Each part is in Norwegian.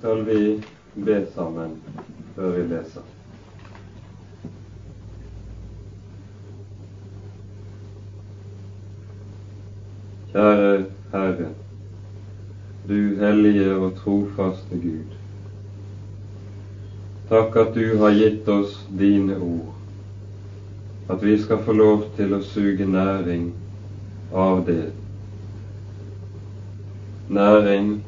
skal vi be sammen før vi leser. Kjære Herre, du hellige og trofaste Gud. Takk at du har gitt oss dine ord, at vi skal få lov til å suge næring av det. Næring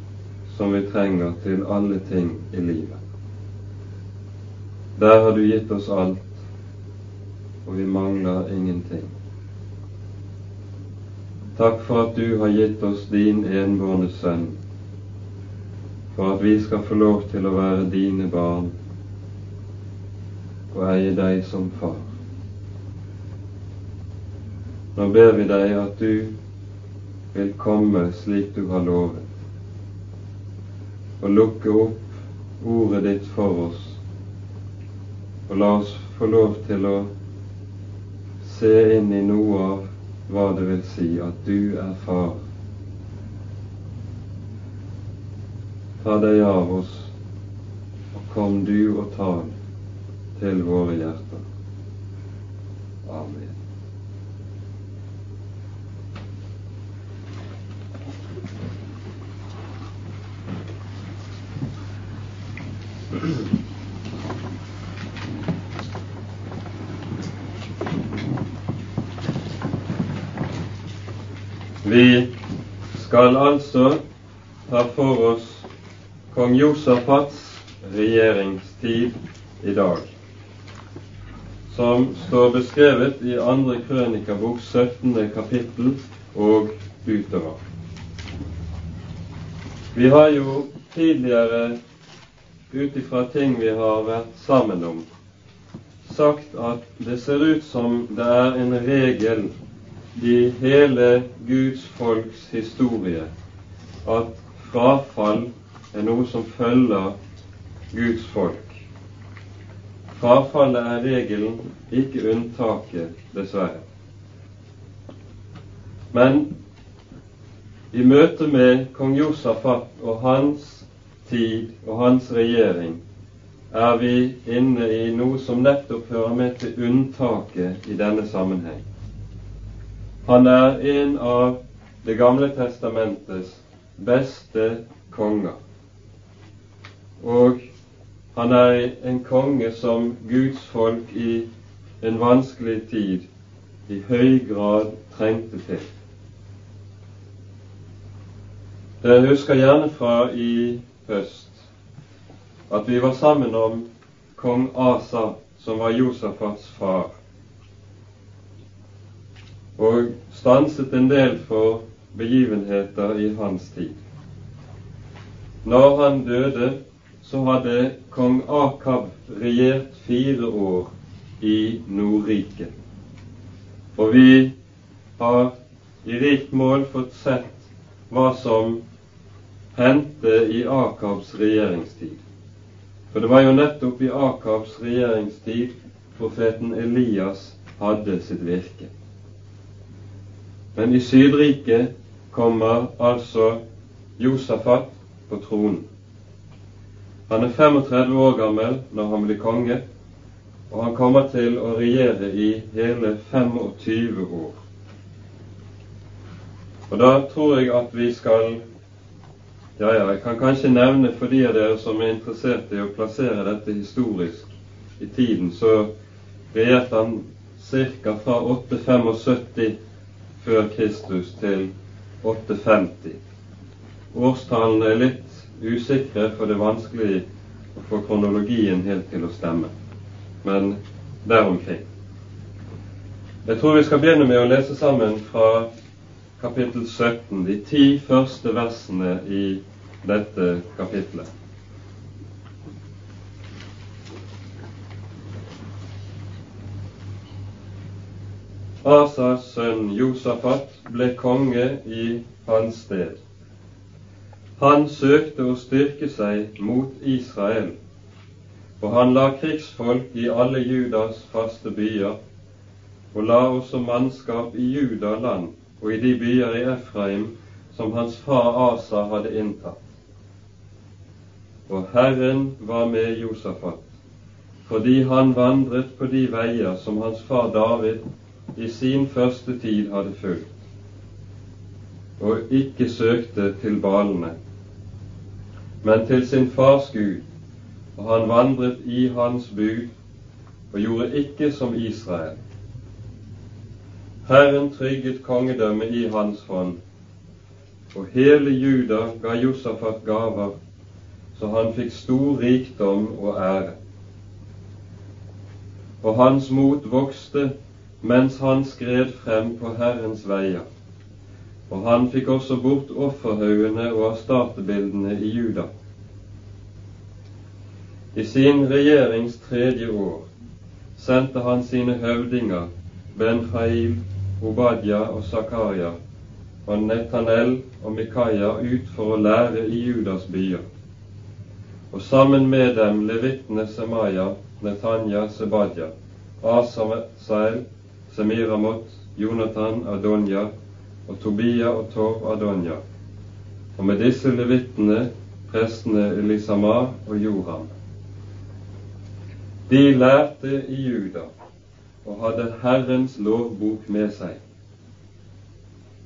som vi trenger til alle ting i livet. Der har du gitt oss alt, og vi mangler ingenting. Takk for at du har gitt oss din enbårne sønn, for at vi skal få lov til å være dine barn og eie deg som far. Nå ber vi deg at du vil komme slik du har lovet, og lukke opp ordet ditt for oss, og la oss få lov til å se inn i noe av hva det vil si at du er far. Ta deg av oss, og kom du og tal til våre hjerter. Amen. Vi skal altså ta for oss kong Josafats regjeringstid i dag, som står beskrevet i andre krønikabok 17. kapittel og utover. Vi har jo tidligere, ut ifra ting vi har vært sammen om, sagt at det ser ut som det er en regel i hele Guds folks historie at frafall er noe som følger Guds folk. Frafallet er regelen, ikke unntaket, dessverre. Men i møte med kong Josafat og hans tid og hans regjering er vi inne i noe som nettopp hører med til unntaket i denne sammenheng. Han er en av Det gamle testamentets beste konger. Og han er en konge som Guds folk i en vanskelig tid i høy grad trengte til. Dere husker gjerne fra i høst at vi var sammen om kong Asa, som var Josafats far og stanset en del for begivenheter i hans tid. Når han døde, så hadde kong Akab regjert fire år i Nordriket. Og vi har i rikt mål fått sett hva som hendte i Akabs regjeringstid. For det var jo nettopp i Akabs regjeringstid profeten Elias hadde sitt virke. Men i Sydriket kommer altså Josafat på tronen. Han er 35 år gammel når han blir konge, og han kommer til å regjere i hele 25 år. Og da tror jeg at vi skal Ja, ja, jeg kan kanskje nevne for de av dere som er interessert i å plassere dette historisk i tiden, så regjerte han ca. fra 875 før Kristus til 850. Årstallene er litt usikre, for det er vanskelig å få kronologien helt til å stemme. Men der omkring. Jeg tror vi skal begynne med å lese sammen fra kapittel 17, de ti første versene i dette kapitlet. Asas sønn Josafat ble konge i hans sted. Han søkte å styrke seg mot Israel, og han la krigsfolk i alle Judas faste byer, og la også mannskap i Juda land og i de byer i Efraim som hans far Asa hadde inntatt. og Herren var med Josafat, fordi han vandret på de veier som hans far David i sin første tid hadde fulgt, og ikke søkte til balene, men til sin fars Gud, og han vandret i hans bud og gjorde ikke som Israel. Herren trygget kongedømmet i hans hånd, og hele Juda ga Josafat gaver, så han fikk stor rikdom og ære. Og hans mot vokste mens han skred frem på Herrens veier. Og han fikk også bort offerhaugene og astartebildene i Juda. I sin regjerings tredje år sendte han sine høvdinger Ben-Hail, Obadja og Zakaria og Netanel og Mikaia ut for å lære i Judas byer. Og sammen med dem levittene Semaya, Netanya, Sebadja, Asael, Semiramot, Jonathan, Adonja og Tobia og Tov Adonja. Og med disse levittene prestene Elisama og Joram. De lærte i Juda og hadde Herrens lovbok med seg.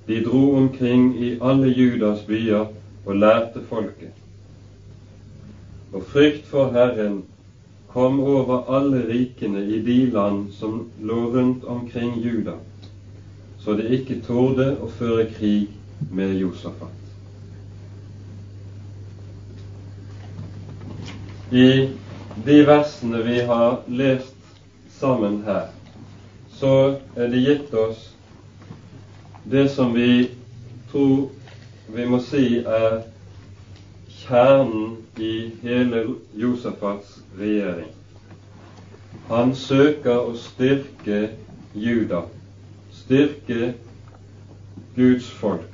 De dro omkring i alle Judas byer og lærte folket. Og frykt for Herren kom over alle rikene i de land som lå rundt omkring Juda, så de ikke torde å føre krig med Josafat. I de versene vi har lest sammen her, så er det gitt oss det som vi tror vi må si er kjernen i hele Josefats regjering. Han søker å styrke Juda, styrke Guds folk.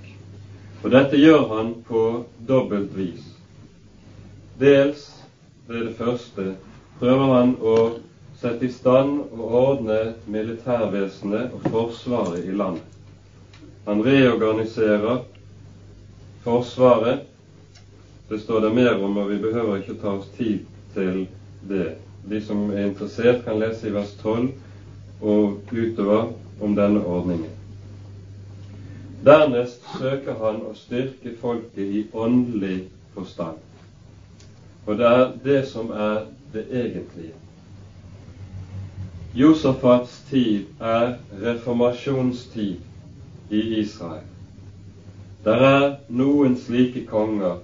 Og dette gjør han på dobbelt vis. Dels det er det første prøver han å sette i stand og ordne militærvesenet og forsvaret i landet. Han reorganiserer Forsvaret. Det står det mer om, og vi behøver ikke ta oss tid til det. De som er interessert, kan lese i vers 12 og utover om denne ordningen. Dernest søker han å styrke folket i åndelig forstand. Og det er det som er det egentlige. Josafats tid er reformasjonstid i Israel. Der er noen slike konger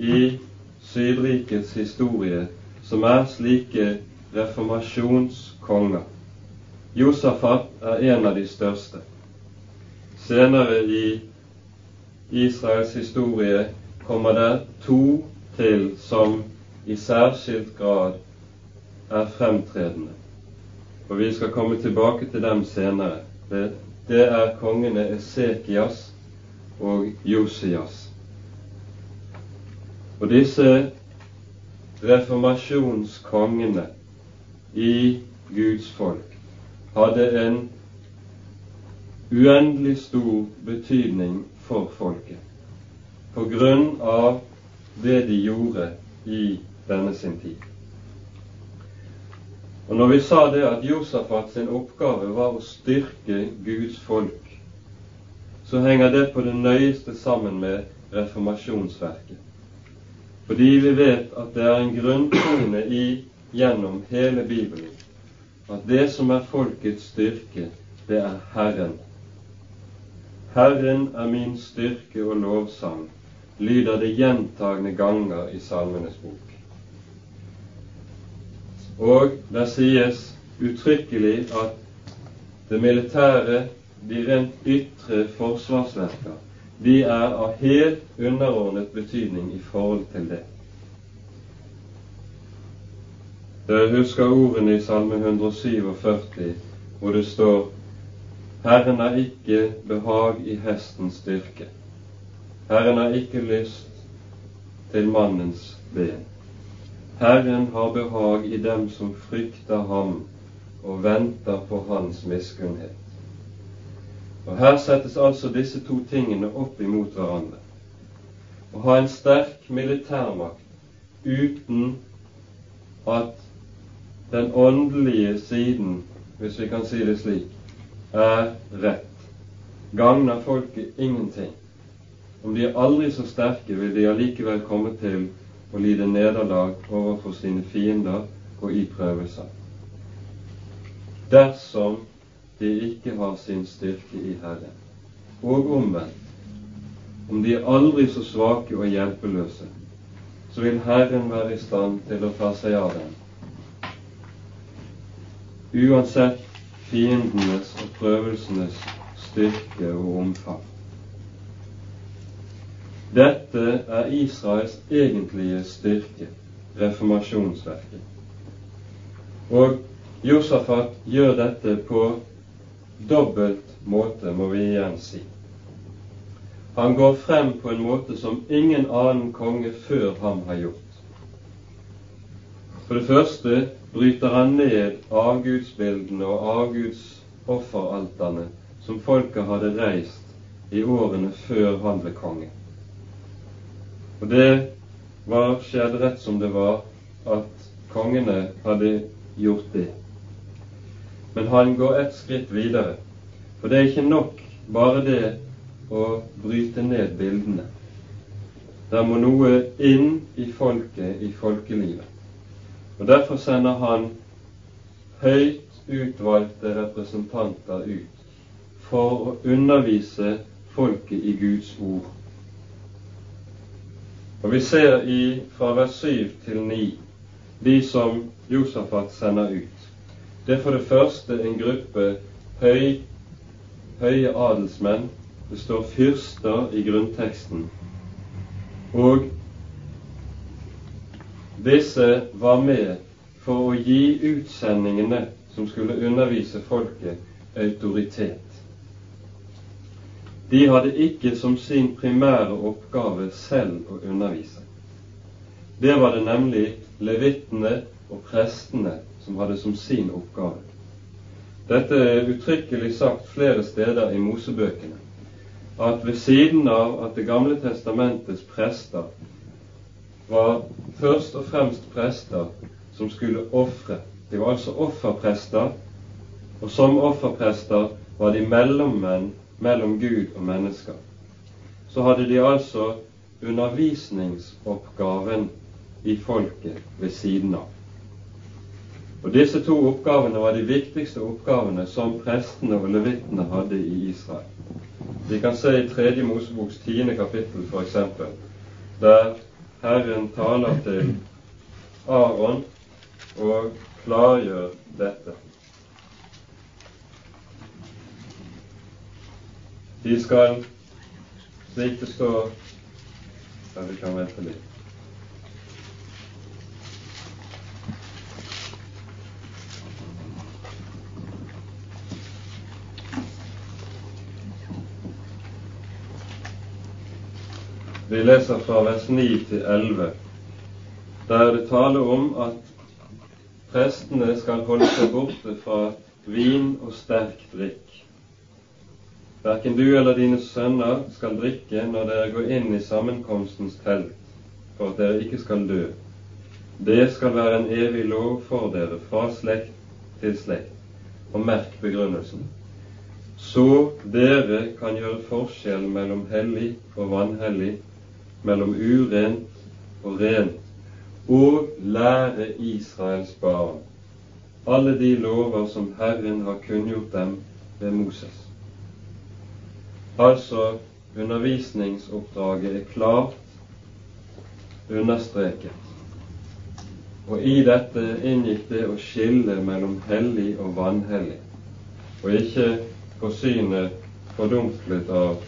i Sydrikets historie som er slike reformasjonskonger. Josafat er en av de største. Senere i Israels historie kommer det to til som i særskilt grad er fremtredende. Og vi skal komme tilbake til dem senere. Det, det er kongene Esekias og Josias. Og disse reformasjonskongene i Guds folk hadde en uendelig stor betydning for folket på grunn av det de gjorde i denne sin tid. Og Når vi sa det at Josafat sin oppgave var å styrke Guds folk, så henger det på det nøyeste sammen med reformasjonsverket. Fordi vi vet at det er en grunntone i gjennom hele Bibelen at det som er folkets styrke, det er Herren. Herren er min styrke og lovsang, lyder det gjentagende ganger i Salmenes bok. Og det sies uttrykkelig at det militære, de rent ytre forsvarsverker, de er av helt underordnet betydning i forhold til det. Dere husker ordene i Salme 147 hvor det står Herren har ikke behag i hestens styrke. Herren har ikke lyst til mannens ben. Herren har behag i dem som frykter ham og venter på hans miskunnhet. Og Her settes altså disse to tingene opp imot hverandre. Å ha en sterk militærmakt uten at den åndelige siden, hvis vi kan si det slik, er rett, gagner folket ingenting. Om de er aldri så sterke, vil de allikevel komme til å lide nederlag overfor sine fiender og i prøvelser. Dersom de ikke har sin styrke i Herren. Og omvendt, om de er aldri så svake og hjelpeløse, så vil Herren være i stand til å ta seg av dem. Uansett fiendenes og prøvelsenes styrke og omfang. Dette er Israels egentlige styrke, reformasjonsverket. Og Josafat gjør dette på dobbelt måte, må vi igjen si. Han går frem på en måte som ingen annen konge før ham har gjort. For det første bryter han ned avgudsbildene og avgudsofferalterne som folket hadde reist i årene før han ble konge. Og det var skjedd rett som det var at kongene hadde gjort det. Men han går ett skritt videre. For det er ikke nok bare det å bryte ned bildene. Der må noe inn i folket, i folkelivet. Og Derfor sender han høyt utvalgte representanter ut for å undervise folket i Guds ord. Og Vi ser i fra vers 7 til 9 de som Josafat sender ut. Det er for det første en gruppe høy, høye adelsmenn det står fyrster i grunnteksten. Og disse var med for å gi utsendingene som skulle undervise folket, autoritet. De hadde ikke som sin primære oppgave selv å undervise. Det var det nemlig levittene og prestene som hadde som sin oppgave. Dette er uttrykkelig sagt flere steder i Mosebøkene at ved siden av at Det gamle testamentets prester var først og fremst prester som skulle ofre. De var altså offerprester, og som offerprester var de mellommenn mellom Gud og mennesker. Så hadde de altså undervisningsoppgaven i folket ved siden av. Og Disse to oppgavene var de viktigste oppgavene som prestene og levittene hadde i Israel. Vi kan se i Tredje Moseboks tiende kapittel f.eks., der Herren taler til Aron og klargjør dette. De skal, slik det står Ja, vi kan vente litt. Vi leser fra vers 9 til 11. Der er det tale om at prestene skal holde seg borte fra vin og sterk drikk. Verken du eller dine sønner skal drikke når dere går inn i sammenkomstens telt, for at dere ikke skal dø. Det skal være en evig lov for dere fra slekt til slekt, og merk begrunnelsen. Så dere kan gjøre forskjell mellom hellig og vanhellig, mellom urent og rent, og lære Israels barn alle de lover som Herren har kunngjort dem ved Moses. Altså undervisningsoppdraget er klart understreket. Og i dette inngikk det å skille mellom hellig og vanhellig, og ikke forsyne fordunklet av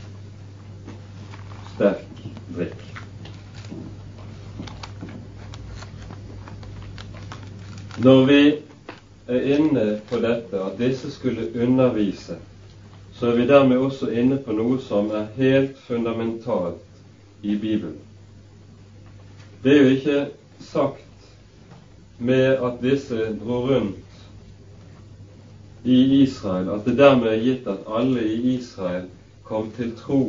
sterk drikk. Når vi er inne på dette, at disse skulle undervise, så er vi dermed også inne på noe som er helt fundamentalt i Bibelen. Det er jo ikke sagt med at disse dro rundt i Israel, at det dermed er gitt at alle i Israel kom til tro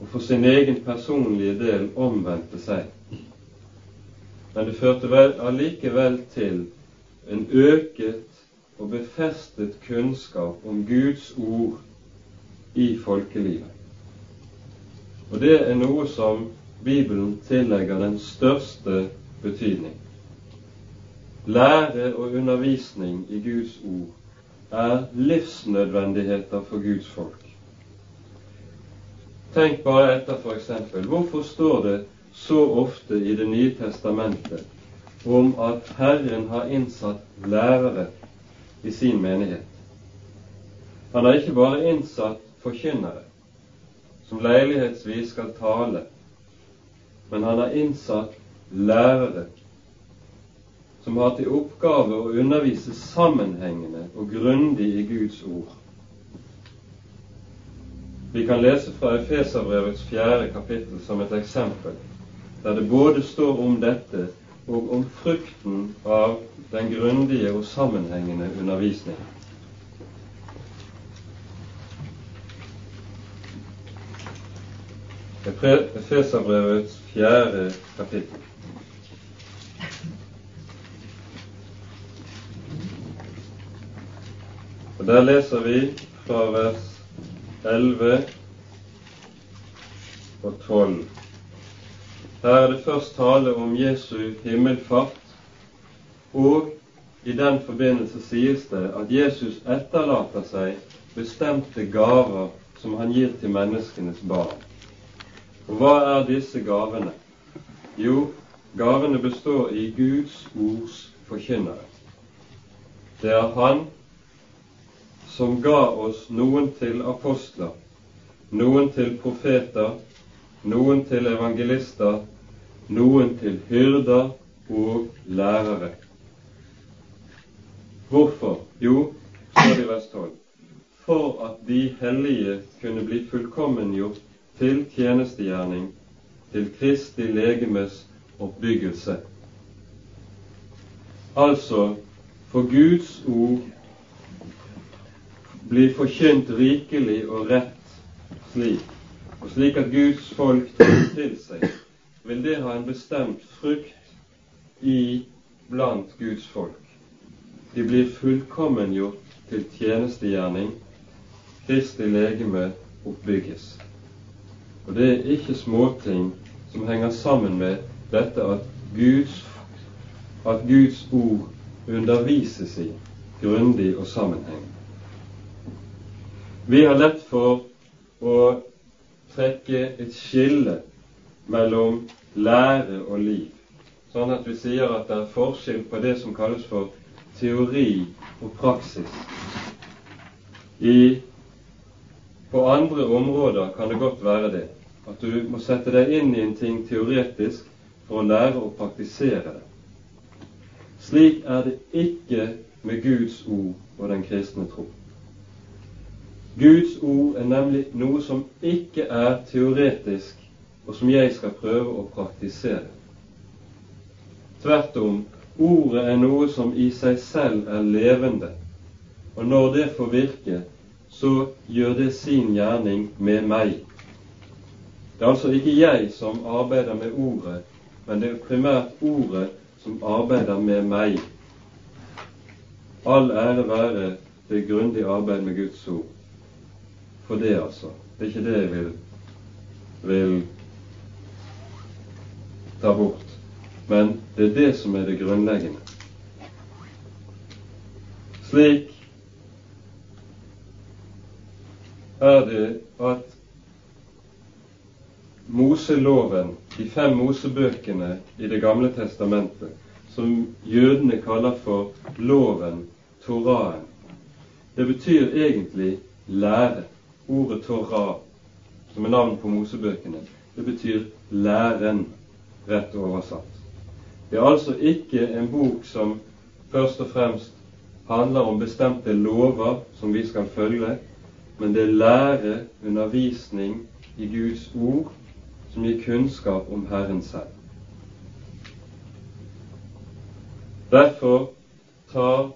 og for sin egen personlige del omvendte seg. men det førte vel, allikevel til en øket og befestet kunnskap om Guds ord i folkelivet. Og det er noe som Bibelen tillegger den største betydning. Lære og undervisning i Guds ord er livsnødvendigheter for Guds folk. Tenk bare etter f.eks. Hvorfor står det så ofte i Det nye testamentet om at Herren har innsatt lærere i sin menighet? Han har ikke bare innsatt forkynnere som leilighetsvis skal tale, men han har innsatt lærere som har til oppgave å undervise sammenhengende og grundig i Guds ord. Vi kan lese fra Efeserbrevets fjerde kapittel som et eksempel, der det både står om dette og om frukten av den grundige og sammenhengende undervisningen. Efeserbrevets fjerde kapittel. Og Der leser vi fra vers 11 og 12. Her er det først tale om Jesu himmelfart, og i den forbindelse sies det at Jesus etterlater seg bestemte gaver som han gir til menneskenes barn. Og hva er disse gavene? Jo, gavene består i Guds ords forkynnere. Det er Han som ga oss noen til apostler, noen til profeter, noen til evangelister, noen til hyrder og lærere. Hvorfor? Jo, står det i vers 12, for at de hellige kunne bli fullkommengjort til tjenestegjerning, til Kristi legemes oppbyggelse. Altså, for Guds ord blir forkynt rikelig og rett slik, og slik at Guds folk tar til seg, vil det ha en bestemt frukt i blant Guds folk. De blir fullkommengjort til tjenestegjerning. Kristi legeme oppbygges. Og det er ikke småting som henger sammen med dette at Guds, at Guds ord undervises i grundig og sammenhengende. Vi har lett for å trekke et skille mellom lære og liv, sånn at vi sier at det er forskjell på det som kalles for teori og praksis. I, på andre områder kan det godt være det, at du må sette deg inn i en ting teoretisk for å lære å praktisere det. Slik er det ikke med Guds ord og den kristne tro. Guds ord er nemlig noe som ikke er teoretisk, og som jeg skal prøve å praktisere. Tvert om, ordet er noe som i seg selv er levende, og når det får virke, så gjør det sin gjerning med meg. Det er altså ikke jeg som arbeider med ordet, men det er primært ordet som arbeider med meg. All ære være det grundige arbeid med Guds ord for det, altså. Det er ikke det jeg vil, vil ta bort. Men det er det som er det grunnleggende. Slik er det at Moseloven, de fem Mosebøkene i Det gamle testamentet, som jødene kaller for loven, Toraen, det betyr egentlig lære. Ordet Torah, som er navn på Mosebøkene, det betyr læren, rett oversatt. Det er altså ikke en bok som først og fremst handler om bestemte lover som vi skal følge, men det er lære, undervisning i Guds ord, som gir kunnskap om Herren selv. Derfor tar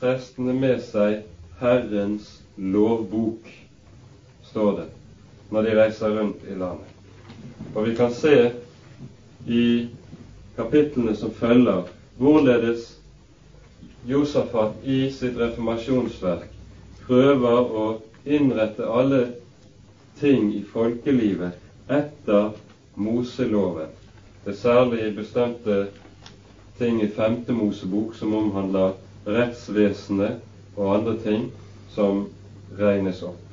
prestene med seg Herrens lovbok står det, når de reiser rundt i landet. Og vi kan se i kapitlene som følger, hvorledes Josafat i sitt reformasjonsverk prøver å innrette alle ting i folkelivet etter Moseloven. Det er særlig bestemte ting i Femte Mosebok som omhandler rettsvesenet og andre ting som regnes opp.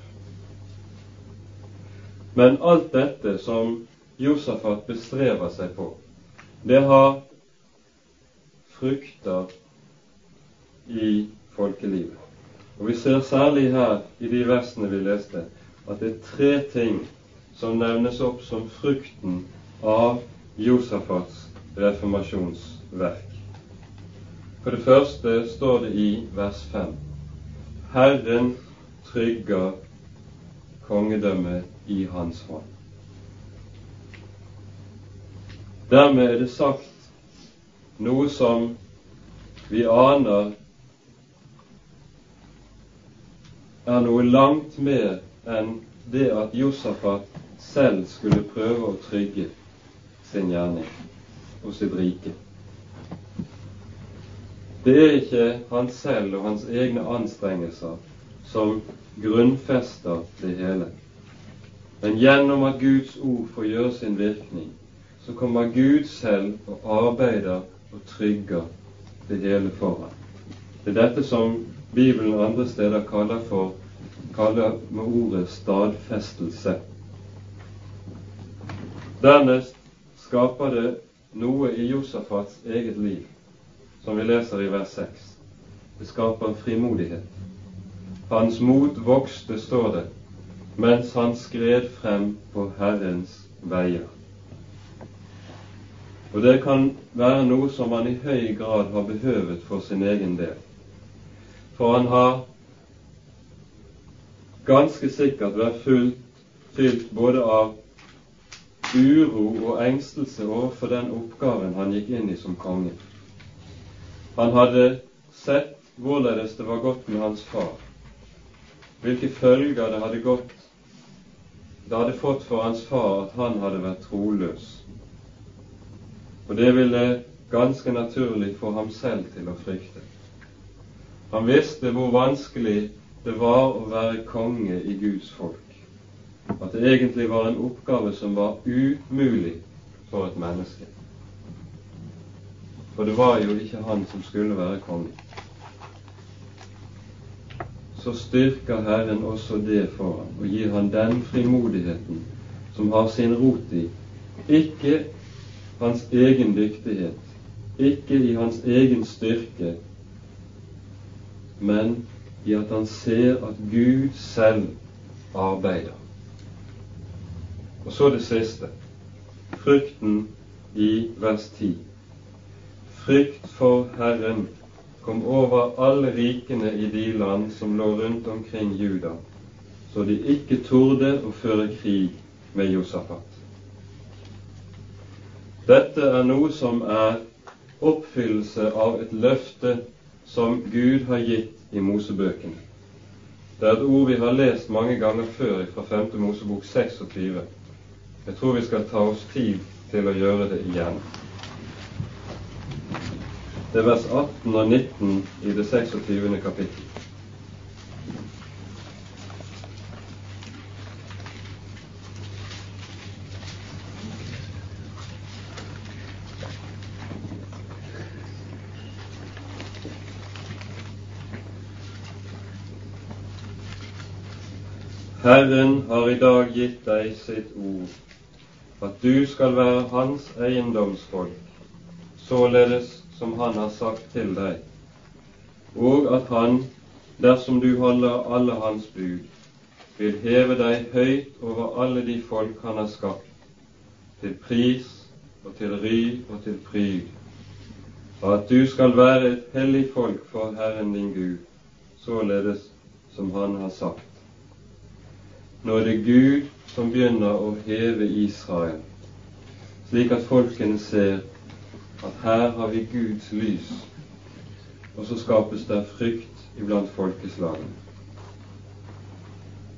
Men alt dette som Josafat bestreber seg på, det har frukter i folkelivet. Og Vi ser særlig her i de versene vi leste, at det er tre ting som nevnes opp som frukten av Josafats reformasjonsverk. For det første står det i vers 5 Herren trygger kongedømmet i hans hånd. Dermed er det sagt noe som vi aner er noe langt mer enn det at Josafat selv skulle prøve å trygge sin gjerning og sitt rike. Det er ikke han selv og hans egne anstrengelser som grunnfester det hele. Men gjennom at Guds ord får gjøre sin virkning, så kommer Gud selv og arbeider og trygger det hele foran. Det er dette som Bibelen andre steder kaller for kaller med ordet stadfestelse. Dernest skaper det noe i Josafats eget liv, som vi leser i vers 6. Det skaper frimodighet. Hans mot vokste, står det, mens han skred frem på Herrens veier. Og det kan være noe som han i høy grad har behøvet for sin egen del. For han har ganske sikkert vært fullt, fylt både av uro og engstelse overfor den oppgaven han gikk inn i som konge. Han hadde sett hvorledes det var gått med hans far, hvilke følger det hadde gått det hadde fått for hans far at han hadde vært troløs og det ville ganske naturlig få ham selv til å frykte. Han visste hvor vanskelig det var å være konge i Guds folk, at det egentlig var en oppgave som var umulig for et menneske. For det var jo ikke han som skulle være konge. Så styrker Herren også det for ham og gir han den frimodigheten som har sin rot i ikke hans egen dyktighet, ikke i hans egen styrke, men i at han ser at Gud selv arbeider. Og så det siste frykten i vers 10. Frykt for Herren kom over alle rikene i de land som lå rundt omkring Juda, så de ikke torde å føre krig med Josafat. Dette er noe som er oppfyllelse av et løfte som Gud har gitt i Mosebøkene. Det er et ord vi har lest mange ganger før fra 5. Mosebok 26. Jeg tror vi skal ta oss tid til å gjøre det igjen. Det er vers 18 og 19 i det 26. kapittel. Herren har i dag gitt deg sitt ord, at du skal være hans eiendomsfolk, således som han har sagt til deg, og at han, dersom du holder alle hans bud, vil heve deg høyt over alle de folk han har skapt, til pris og til ry og til pryd, og at du skal være et hellig folk for Herren din Gud, således som han har sagt. Nå er det Gud som begynner å heve Israel, slik at folkene ser at her har vi Guds lys, og så skapes det frykt iblant folkeslagene.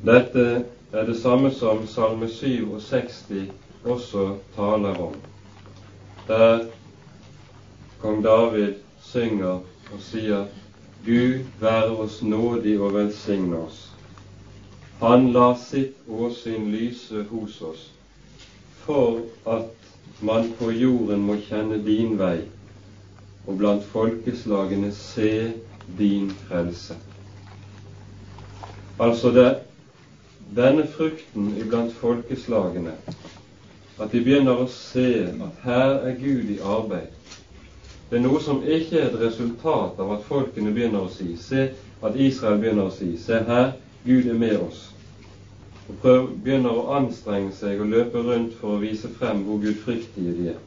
Dette er det samme som Salme 67 også taler om, der kong David synger og sier Gud være oss nådig og velsigne oss. Han lar sitt åsyn lyse hos oss, for at man på jorden må kjenne din vei, og blant folkeslagene se din frelse. Altså det, denne frukten iblant folkeslagene, at de begynner å se at her er Gud i arbeid. Det er noe som ikke er et resultat av at folkene begynner å si, se at Israel begynner å si, se her, Gud er med oss. Og prøv, begynner å anstrenge seg og løpe rundt for å vise frem hvor gudfryktige de er.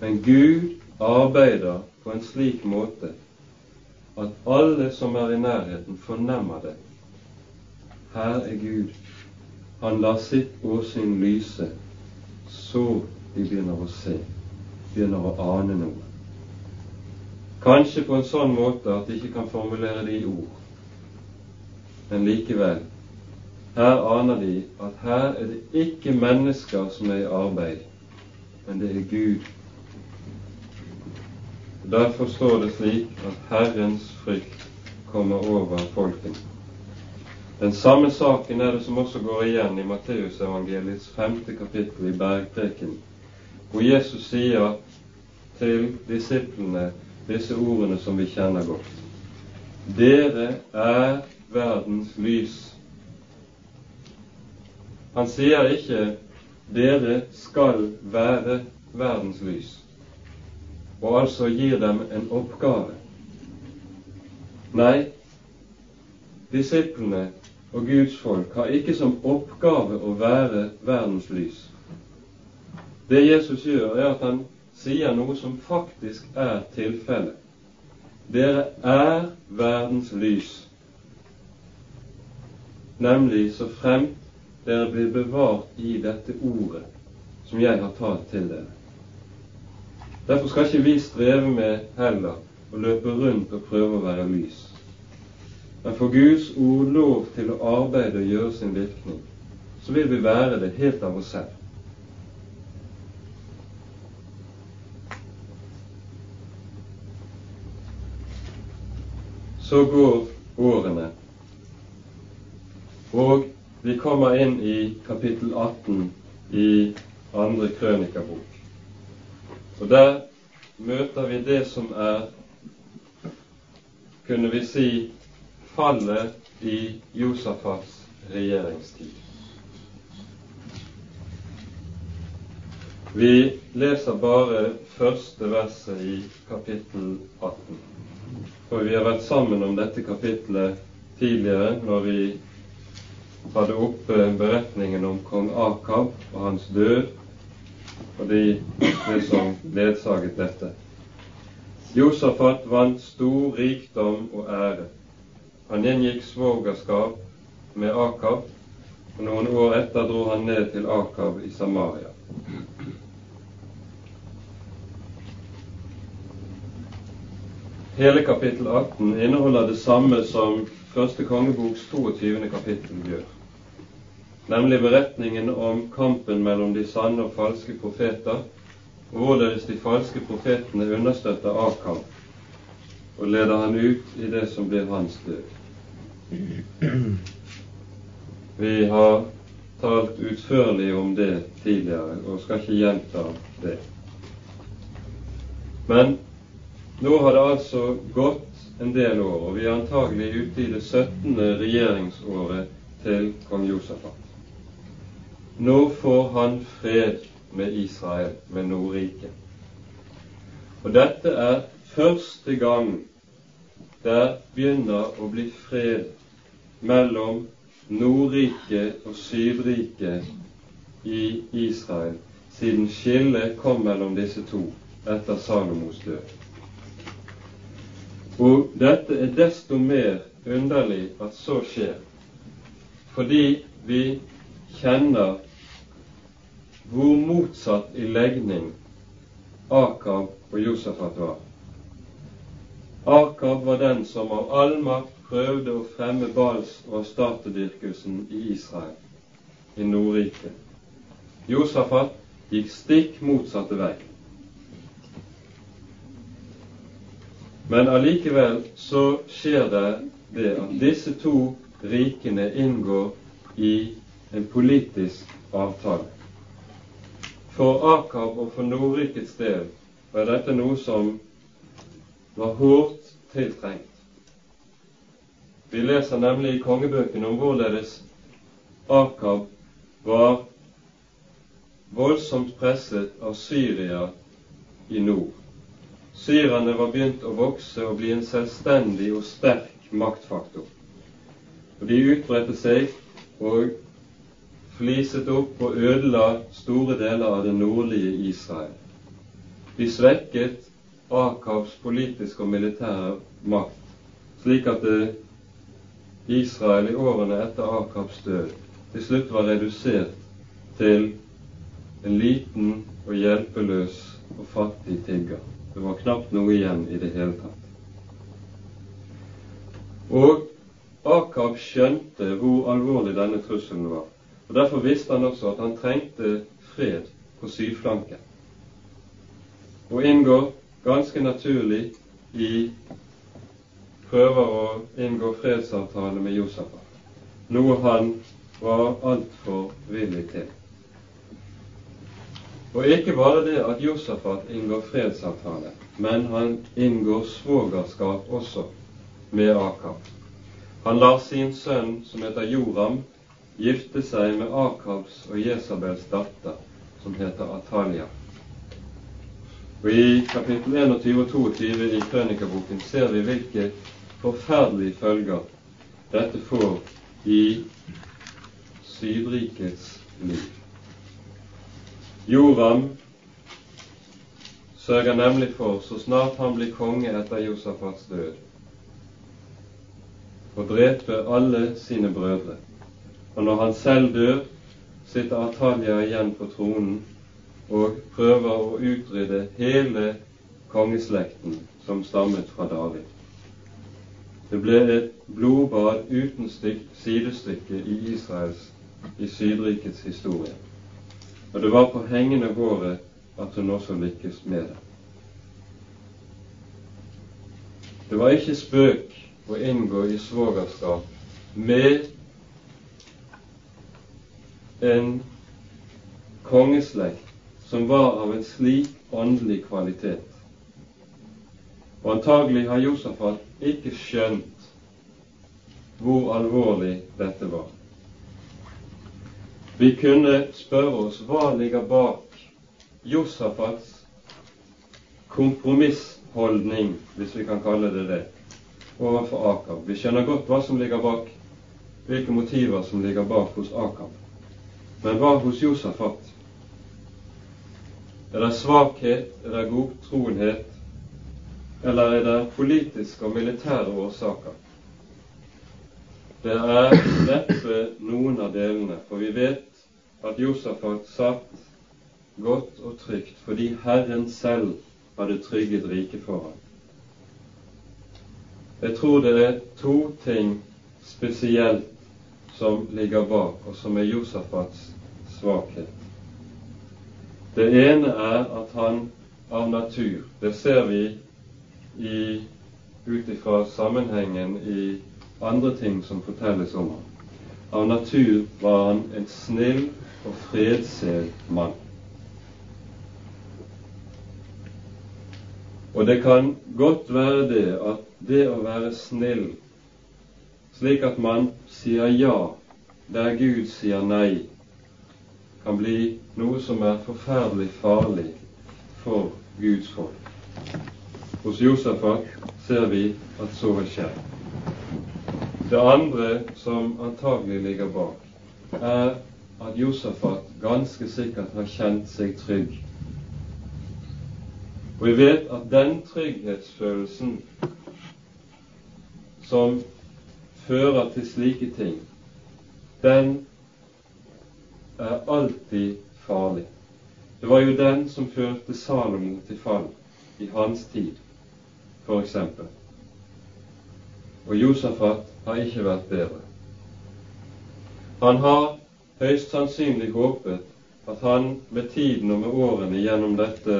Men Gud arbeider på en slik måte at alle som er i nærheten, fornemmer det. Her er Gud. Han lar sitt åsyn lyse, så de begynner å se, begynner å ane noe. Kanskje på en sånn måte at de ikke kan formulere det i ord, men likevel. Her aner de at her er det ikke mennesker som er i arbeid, men det er Gud Derfor står det slik at Herrens frykt kommer over folkene. Den samme saken er det som også går igjen i Matteusevangeliets femte kapittel i Bergpreken, hvor Jesus sier til disiplene disse ordene som vi kjenner godt. Dere er verdens lys. Han sier ikke 'dere skal være verdens lys' og altså gir dem en oppgave. Nei, disiplene og Guds folk har ikke som oppgave å være verdens lys. Det Jesus gjør, er at han sier noe som faktisk er tilfellet. Dere er verdens lys, nemlig så fremt dere blir bevart i dette ordet som jeg har talt til dere. Derfor skal ikke vi streve med heller å løpe rundt og prøve å være lys. Men får Guds ord lov til å arbeide og gjøre sin virkning, så vil vi være det helt av oss selv. Så går årene, og vi kommer inn i kapittel 18 i andre krønikabok. Og der møter vi det som er, kunne vi si, fallet i Josafats regjeringstid. Vi leser bare første verset i kapittel 18. For vi har vært sammen om dette kapittelet tidligere når vi hadde oppe beretningen om kong Akab og hans død og de, det som ledsaget dette. Josafat vant stor rikdom og ære. Han inngikk svogerskap med Akab, og noen år etter dro han ned til Akab i Samaria. Hele kapittel 18 inneholder det samme som første kongeboks 22. kapittel gjør nemlig beretningen om kampen mellom de sanne og falske profeter, og hvorledes de falske profetene understøtter Akam og leder han ut i det som blir hans død. Vi har talt utførlig om det tidligere og skal ikke gjenta det. Men nå har det altså gått en del år, og vi er antagelig ute i det 17. regjeringsåret til kong Josafat. Nå får han fred med Israel, med Nordriket. Og dette er første gang det begynner å bli fred mellom Nordriket og Syvriket i Israel, siden skillet kom mellom disse to etter Salomos død. Og dette er desto mer underlig at så skjer, fordi vi kjenner hvor motsatt i legning Akab og Josefat var. Akab var den som av all makt prøvde å fremme Bals- og statedyrkelsen i Israel, i Nordriket. Josafat gikk stikk motsatte vei. Men allikevel så skjer det det at disse to rikene inngår i en politisk avtale. For Akab og for Nordrikets del var dette noe som var hårdt tiltrengt. Vi leser nemlig i kongebøkene om hvorledes Akab var voldsomt presset av Syria i nord. Syrerne var begynt å vokse og bli en selvstendig og sterk maktfaktor. Og De utbredte seg og fliset opp og ødela store deler av det nordlige Israel. De svekket Akavs politiske og militære makt, slik at Israel i årene etter Akabs død til slutt var redusert til en liten og hjelpeløs og fattig tigger. Det var knapt noe igjen i det hele tatt. Og Akab skjønte hvor alvorlig denne trusselen var. Og Derfor visste han også at han trengte fred på sydflanken. Og inngår ganske naturlig i prøver å inngå fredsavtale med Josafat, noe han var altfor villig til. Og ikke bare det at Josafat inngår fredsavtale, men han inngår svogerskap også med Akab. Han lar sin sønn, som heter Joram, gifte seg med Akabs og Jesabels datter, som heter Atalia. Og I kapittel 21 og 22 i Krønikaboken ser vi hvilke forferdelige følger dette får i Sydrikets liv. Joram sørger nemlig for, så snart han blir konge etter Josafats død, å drepe alle sine brødre. Og når han selv dør, sitter Atalia igjen på tronen og prøver å utrydde hele kongeslekten som stammet fra David. Det ble et blodbad uten sidestykke i Israels, i Sydrikets historie. Og det var på hengende håret at hun også lykkes med det. Det var ikke spøk å inngå i svogerskap med en kongeslekt som var av en slik åndelig kvalitet. Og antagelig har Josafat ikke skjønt hvor alvorlig dette var. Vi kunne spørre oss hva ligger bak Josafats kompromissholdning, hvis vi kan kalle det det, overfor Akab. Vi skjønner godt hva som ligger bak, hvilke motiver som ligger bak hos Akab. Men hva hos Josafat? Er det svakhet, er det godtroenhet, eller er det politiske og militære årsaker? Det er neppe noen av delene, for vi vet at Josafat satt godt og trygt fordi Herren selv hadde trygget riket for ham. Jeg tror det er to ting spesielt som ligger bak, og som er Josafats svakhet. Det ene er at han av natur Det ser vi ut ifra sammenhengen i andre ting som fortelles om ham. Av natur var han en snill og fredssel mann. Og det kan godt være det at det å være snill, slik at man sier ja der Gud sier nei, kan bli noe som er forferdelig farlig for Guds folk. Hos Josefat ser vi at så er skje. Det andre som antagelig ligger bak, er at Josefat ganske sikkert har kjent seg trygg. Og vi vet at den trygghetsfølelsen som fører til slike ting, den er alltid farlig. Det var jo den som førte Salomo til fall i hans tid, f.eks. Og Josefat har ikke vært bedre. Han har høyst sannsynlig håpet at han med tiden og med årene gjennom dette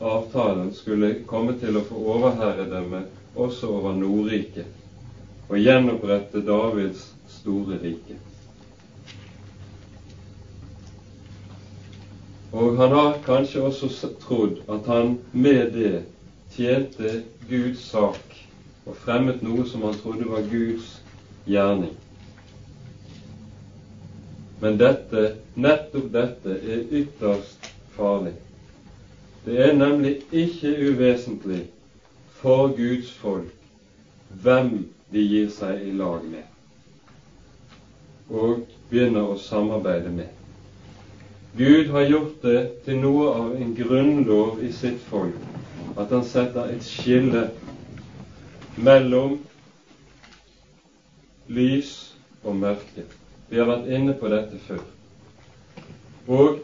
avtalen skulle komme til å få overherredømme også over Nordriket og gjenopprette Davids store rike. Og han har kanskje også trodd at han med det tjente Guds sak og fremmet noe som han trodde var Guds gjerning. Men dette, nettopp dette er ytterst farlig. Det er nemlig ikke uvesentlig for Guds folk hvem de gir seg i lag med og begynner å samarbeide med. Gud har gjort det til noe av en grunnlov i sitt folk at han setter et skille mellom lys og mørke. Vi har vært inne på dette før. Og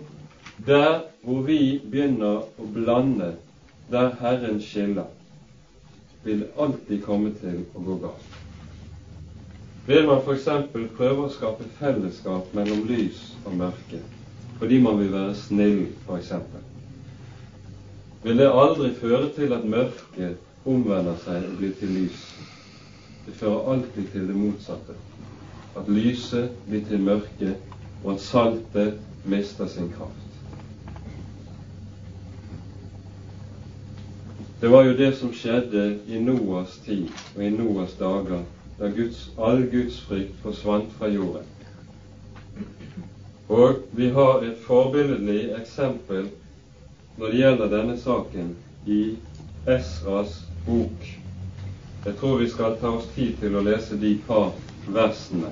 der hvor vi begynner å blande, der Herren skiller, vil det alltid komme til å gå galt. Vil man f.eks. prøve å skape fellesskap mellom lys og mørke fordi man vil være snill, f.eks., vil det aldri føre til at mørket omvender seg og blir til lys. Det fører alltid til det motsatte. At lyset blir til mørke, og at saltet mister sin kraft. Det var jo det som skjedde i Noas tid og i Noas dager, da Guds, all Guds frykt forsvant fra jorden. Og vi har et forbilledlig eksempel når det gjelder denne saken, i Esras bok. Jeg tror vi skal ta oss tid til å lese de par versene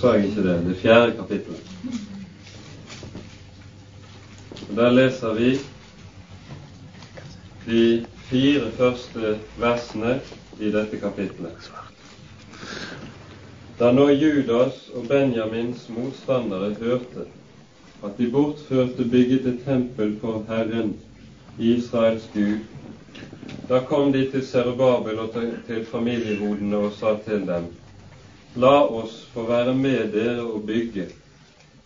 sa jeg ikke det? Det fjerde kapittelet. Og Der leser vi de fire første versene i dette kapittelet. Da nå Judas og Benjamins motstandere hørte at de bortførte bygget et tempel for Herren, Israels Gud, da kom de til Serubabel og til familiehodene og sa til dem:" La oss få være med dere og bygge,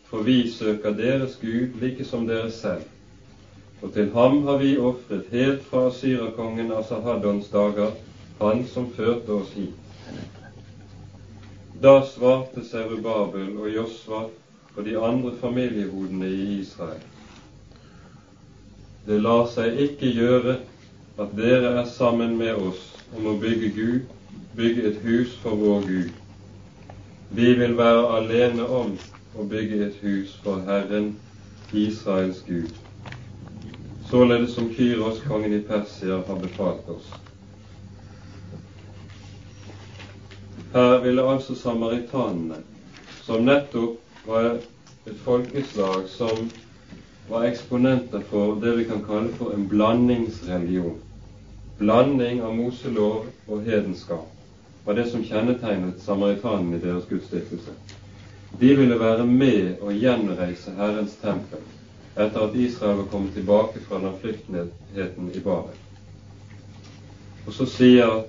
for vi søker deres Gud like som dere selv. Og til ham har vi ofret helt fra syrakongen Asahadons dager, han som førte oss hit. Da svarte Serubabel og Josva og de andre familiehodene i Israel. Det lar seg ikke gjøre at dere er sammen med oss om å bygge Gud, bygge et hus for vår Gud. Vi vil være alene om å bygge et hus for Herren, Israels Gud, således som Kyros, kongen i Persia, har befalt oss. Her ville altså samaritanene, som nettopp var et folkeslag som var eksponenter for det vi kan kalle for en blandingsreligion. Blanding av Moselov og hedenskap var det som kjennetegnet samaritanene i deres gudstiftelse. De ville være med og gjenreise Herrens tempel etter at Israel var kommet tilbake fra den flyktenheten i Babel. Og så sier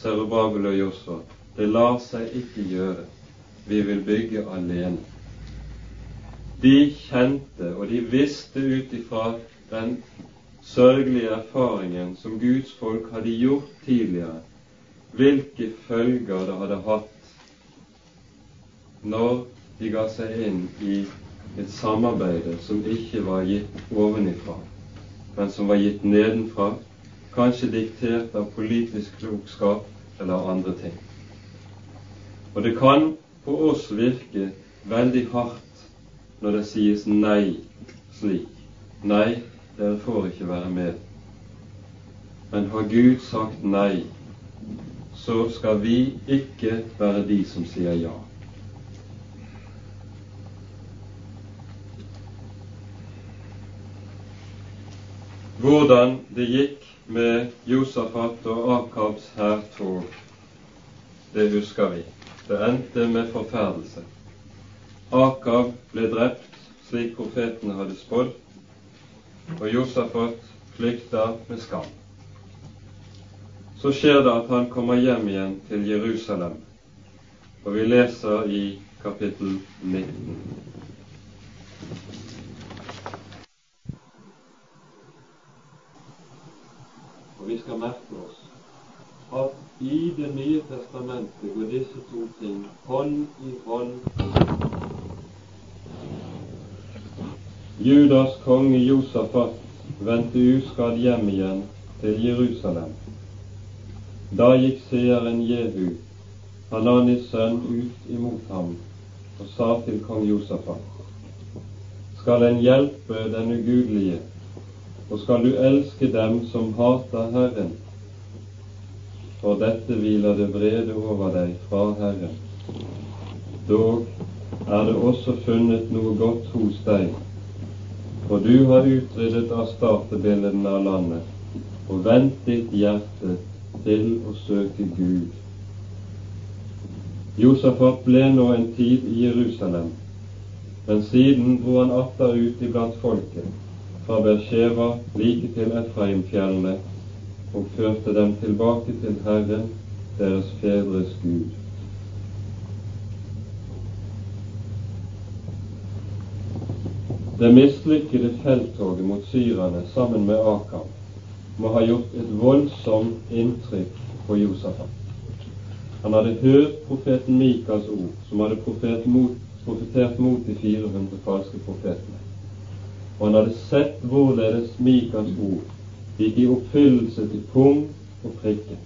Serubabel og Josfa det lar seg ikke gjøre, vi vil bygge alene. De kjente og de visste ut ifra den sørgelige erfaringen som Guds folk hadde gjort tidligere, hvilke følger det hadde hatt når de ga seg inn i et samarbeide som ikke var gitt ovenifra, men som var gitt nedenfra, kanskje diktert av politisk klokskap eller andre ting. Og det kan på oss virke veldig hardt når det sies nei slik. Nei, dere får ikke være med. Men har Gud sagt nei, så skal vi ikke være de som sier ja. Hvordan det gikk med Josafat og Akabs hærtog, det husker vi. Det endte med forferdelse. Akab ble drept slik profetene hadde spådd, og Josafat flykta med skam. Så skjer det at han kommer hjem igjen til Jerusalem, og vi leser i kapittel 19. Og vi skal merke oss at i Det nye testamentet går disse to ting hånd i hånd. Judas konge Josafat vendte uskadd hjem igjen til Jerusalem. Da gikk seeren Jehu, Hananis sønn, ut imot ham og sa til kong Josafat skal en hjelpe den ugudelige, og skal du elske dem som hater Herren. For dette hviler det vrede over deg fra Herren. Dog er det også funnet noe godt hos deg, for du har utryddet av statebildene av landet og vendt ditt hjerte til å søke Gud. Josafat ble nå en tid i Jerusalem, men siden dro han atter ut iblant folket, fra Bersheva like til Efraimfjellene, og førte dem tilbake til Herren, deres fedres Gud. Det mislykkede felttoget mot syrerne sammen med Akab må ha gjort et voldsomt inntrykk på Josafat. Han hadde hørt profeten Mikas ord, som hadde mot, profetert mot de 400 falske profetene. Og han hadde sett hvorledes Mikas ord gikk i oppfyllelse til punkt og prikke.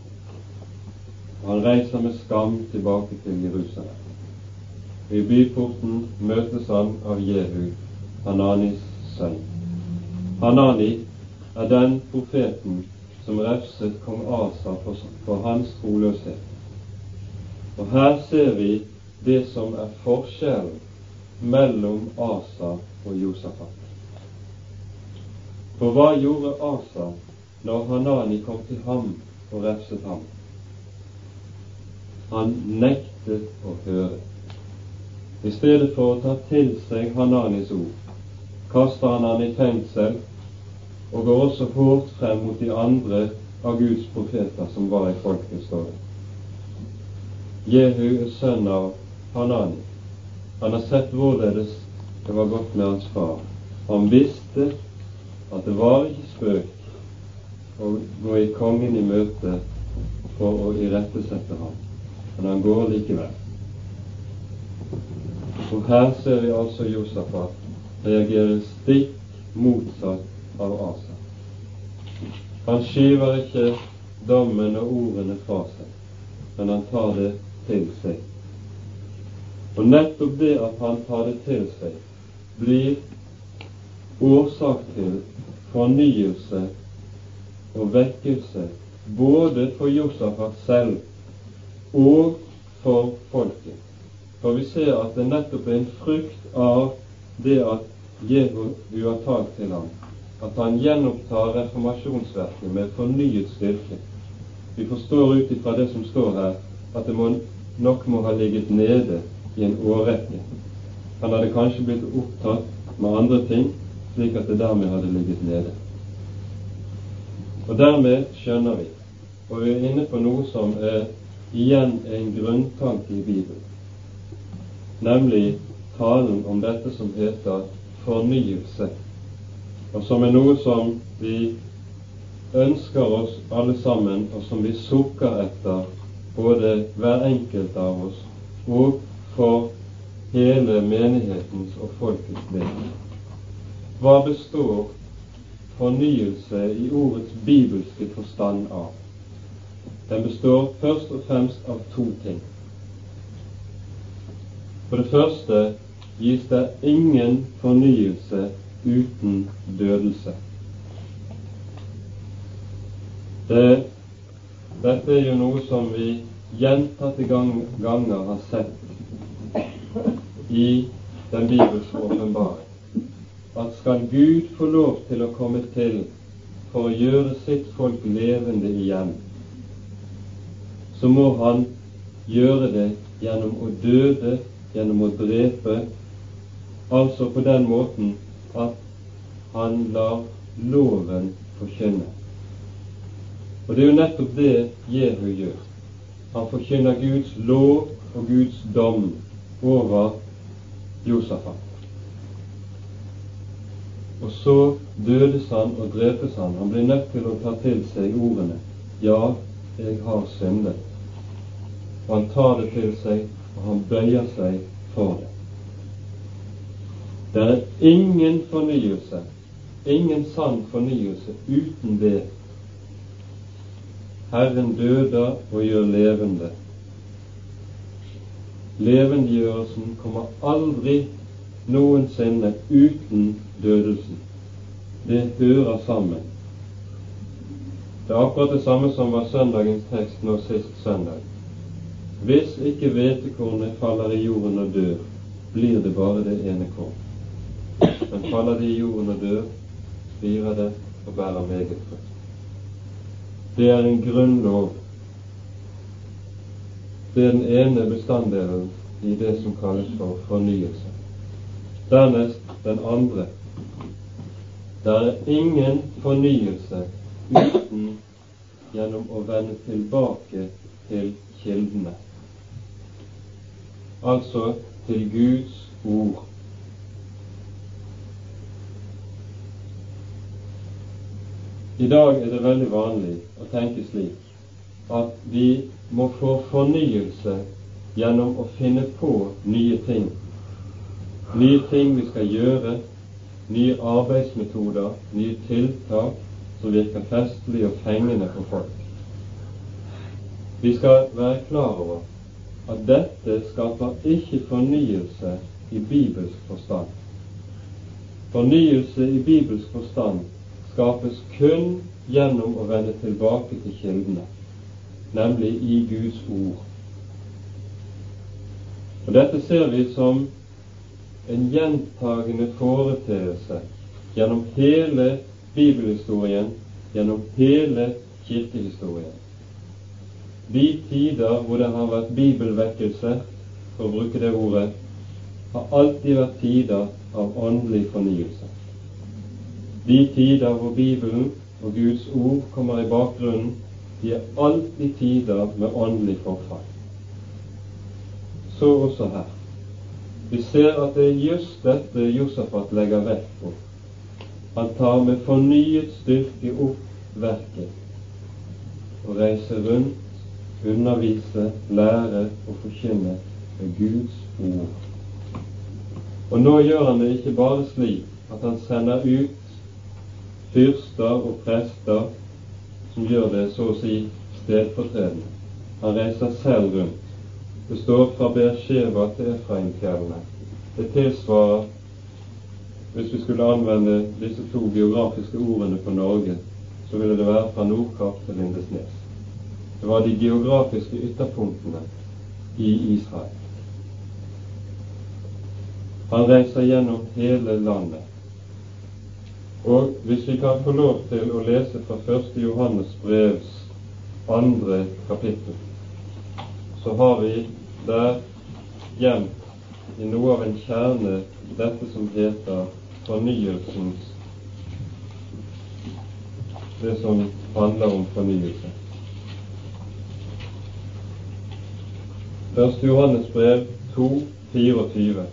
Og han reiser med skam tilbake til Jerusalem. I byporten møtes han av Jehu, Hananis sønn. Hanani er den profeten som refset kong Asa for, for hans troløshet. Og her ser vi det som er forskjellen mellom Asa og Josafat. For hva gjorde Asa når Hanani kom til ham og refset ham? Han nektet å høre. I stedet for å ta til seg Hananis ord, kaster han han i fengsel og går også hårdt frem mot de andre av Guds profeter som var i folket, står. Jehu er sønn av Hanani. Han har sett hvorledes det var gått med hans far. Han visste at det var ikke spøk å gå i kongen i møte for å irettesette ham, men han går likevel. Og her ser vi altså Josafat reagere stikk motsatt av Asa. Han skyver ikke dommen og ordene fra seg, men han tar det til seg. Og nettopp det at han tar det til seg, blir årsak til fornyelse og vekkelse både for Josafat selv og for folket. For vi ser at det nettopp er en frukt av det at Jehu har talt til ham, at han gjenopptar reformasjonsverket med fornyet styrke. Vi forstår ut ifra det som står her, at det må nok må ha ligget nede i en årrekke. Han hadde kanskje blitt opptatt med andre ting, slik at det dermed hadde ligget nede. Og dermed skjønner vi, og vi er inne på noe som er igjen en grunntanke i Bibelen, nemlig talen om dette som heter fornyelse, og som er noe som vi ønsker oss alle sammen, og som vi sukker etter både hver enkelt av oss og for hele menighetens og folkets del. Hva består fornyelse i ordets bibelske forstand av? Den består først og fremst av to ting. For det første gis det ingen fornyelse uten dødelse. Det dette er jo noe som vi gjentatte ganger har sett i den bibelske åpenbaring. At skal Gud få lov til å komme til for å gjøre sitt folk levende igjen, så må han gjøre det gjennom å døde, gjennom å drepe, altså på den måten at han lar loven forkynne. Og det er jo nettopp det Jehu gjør. Han forkynner Guds lov og Guds dom over Josafat. Og så dødes han og drepes han. Han blir nødt til å ta til seg ordene Ja, jeg har syndet. Og han tar det til seg, og han bøyer seg for det. Det er ingen fornyelse, ingen sann fornyelse uten det Herren døder og gjør levende. Levendegjørelsen kommer aldri noensinne uten dødelsen. Det hører sammen. Det er akkurat det samme som var søndagens tekst nå sist søndag. Hvis ikke hvetekornet faller i jorden og dør, blir det bare det ene korn. Men faller det i jorden og dør, spirer det og bærer meget frukt. Det er en grunnlov. Det er den ene bestanddelen i det som kalles for fornyelse. Dernest den andre. Det er ingen fornyelse uten gjennom å vende tilbake til kildene, altså til Guds ord. I dag er det veldig vanlig å tenke slik at vi må få fornyelse gjennom å finne på nye ting nye ting vi skal gjøre, nye arbeidsmetoder, nye tiltak som virker festlig og fengende for folk. Vi skal være klar over at dette skaper ikke fornyelse i bibelsk forstand. Fornyelse i bibelsk forstand skapes kun gjennom å vende tilbake til kildene, nemlig i Guds ord. Og Dette ser vi som en gjentagende foreteelse gjennom hele bibelhistorien, gjennom hele kirkehistorien. De tider hvor det har vært bibelvekkelse, for å bruke det ordet, har alltid vært tider av åndelig fornyelse. De tider hvor Bibelen og Guds ord kommer i bakgrunnen, de er alltid tider med åndelig forfall. Så også her. Vi ser at det er just dette Josafat legger vekt på. Han tar med fornyet styrke opp verket og reiser rundt, undervise, lære og forkynner med Guds ord. Og nå gjør han det ikke bare slik at han sender ut fyrster og prester som gjør det så å si stedfortredende. Han reiser selv rundt. Det står fra Beersheba til Efraimfjellene. Det tilsvarer, hvis vi skulle anvende disse to geografiske ordene på Norge, så ville det være fra Nordkapp til Lindesnes. Det var de geografiske ytterpunktene i Israel. Han reiser gjennom hele landet. Og hvis vi kan få lov til å lese fra 1. Johannes brevs andre kapittel, så har vi der gjemt i noe av en kjerne dette som heter fornyelsens Det som handler om fornyelse. 1. Johannes brev 2, 24.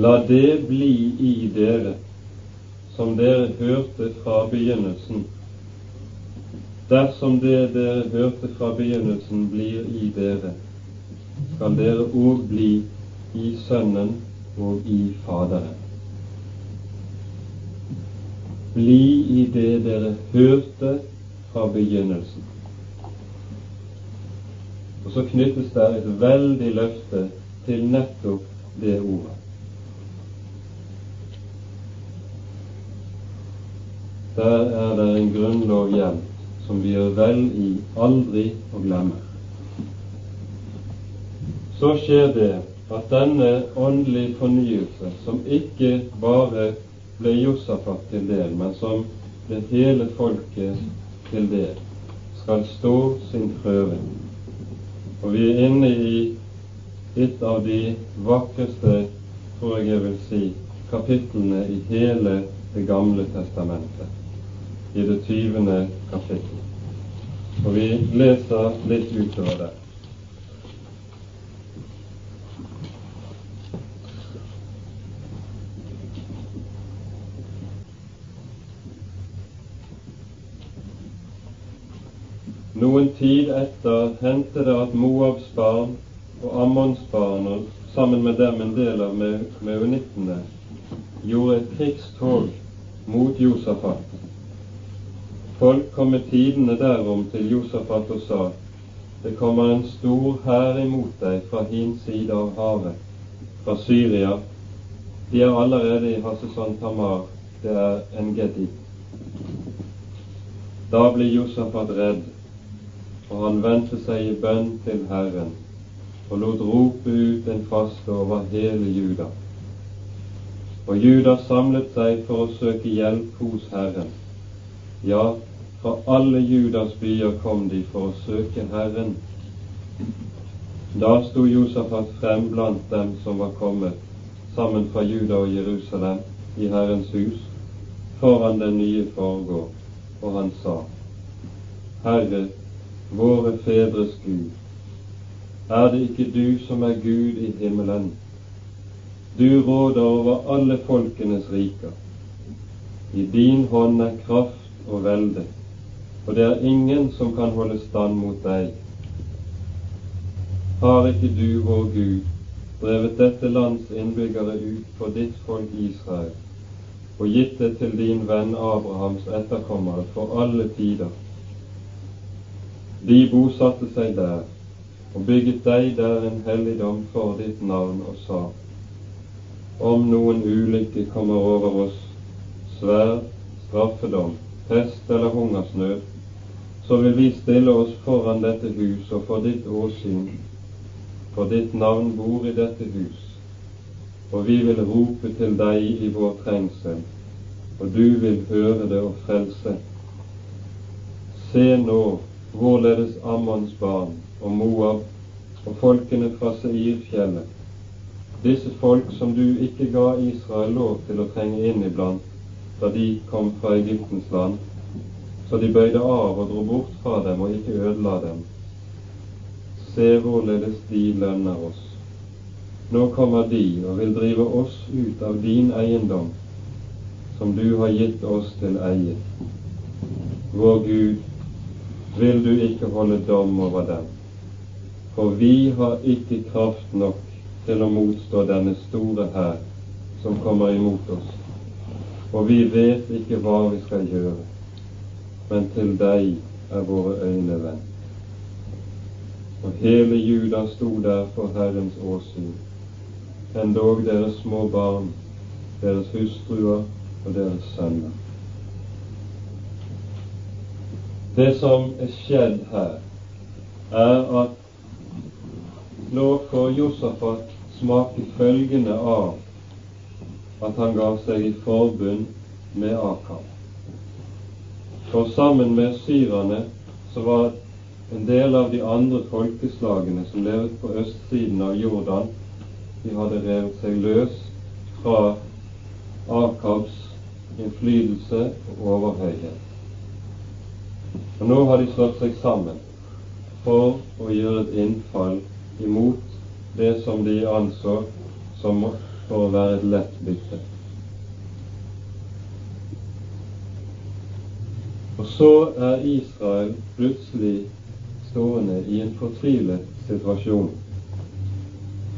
La det bli i dere som dere hørte fra begynnelsen. Dersom det dere hørte fra begynnelsen, blir i dere, skal dere òg bli i Sønnen og i Faderen. Bli i det dere hørte fra begynnelsen. Og så knyttes det et veldig løfte til nettopp det ordet. Der er det en grunnlov gjemt som vi gjør vel i aldri å glemme. Så skjer det at denne åndelige fornyelse, som ikke bare ble Josafat til del, men som ble hele folket til del, skal stå sin prøve. Og vi er inne i et av de vakreste, tror jeg jeg vil si, kapitlene i hele Det gamle testamentet, i det tyvende kapittel. Og vi leser litt utover det. Noen tid etter hendte det at Moabs barn og Ammons barn, og sammen med dem en del av meunittene, gjorde et krigstog mot Josafat. Folk kom med tidene derom til Josafat og sa:" Det kommer en stor hær imot deg fra hin side av havet, fra Syria. De er allerede i Hasseson Tamar, det er en Gedi. Da ble Josafat redd og han vendte seg i bønn til Herren og lot rope ut en fast over hele Juda. Og Juda samlet seg for å søke hjelp hos Herren. Ja, fra alle Judas byer kom de for å søke Herren. Da sto Josafat frem blant dem som var kommet sammen fra Juda og Jerusalem i Herrens hus, foran den nye forgård, og han sa, Herre, våre fedres Gud. Er det ikke du som er Gud i himmelen? Du råder over alle folkenes riker. I din hånd er kraft og velde, og det er ingen som kan holde stand mot deg. Har ikke du, vår Gud, drevet dette lands innbyggere ut for ditt folk Israel, og gitt det til din venn Abrahams etterkommere for alle tider? De bosatte seg der og bygget deg der en helligdom for ditt navn og sa:" Om noen ulykke kommer over oss, sverd, straffedom, pest eller hungersnød, så vil vi stille oss foran dette hus og for ditt åsyn, for ditt navn bor i dette hus, og vi vil rope til deg i vår trengsel, og du vil høre det og frelse. Se nå hvorledes Ammons barn og Moab og folkene fra Seirfjellet, disse folk som du ikke ga Israel lov til å trenge inn iblant da de kom fra Egyptens land, så de bøyde av og dro bort fra dem og ikke ødela dem. Se hvorledes de lønner oss. Nå kommer de og vil drive oss ut av din eiendom, som du har gitt oss til eie. Vår Gud, vil du ikke holde dom over dem. For vi har ikke kraft nok til å motstå denne store hær som kommer imot oss, og vi vet ikke hva vi skal gjøre, men til deg er våre øyne vendt. Og hele Juda sto der for Herrens åsyn, endog deres små barn, deres hustruer og deres sønner. Det som er skjedd her, er at nå får Josafat smake følgende av at han ga seg i forbund med Akab. For sammen med syrerne så var en del av de andre folkeslagene som levet på østsiden av Jordan, de hadde revet seg løs fra Akabs innflytelse og overhøyhet. Og nå har de slått seg sammen for å gjøre et innfall imot det som de anså som for å være et lett bytte. Og så er Israel plutselig stående i en fortvilet situasjon.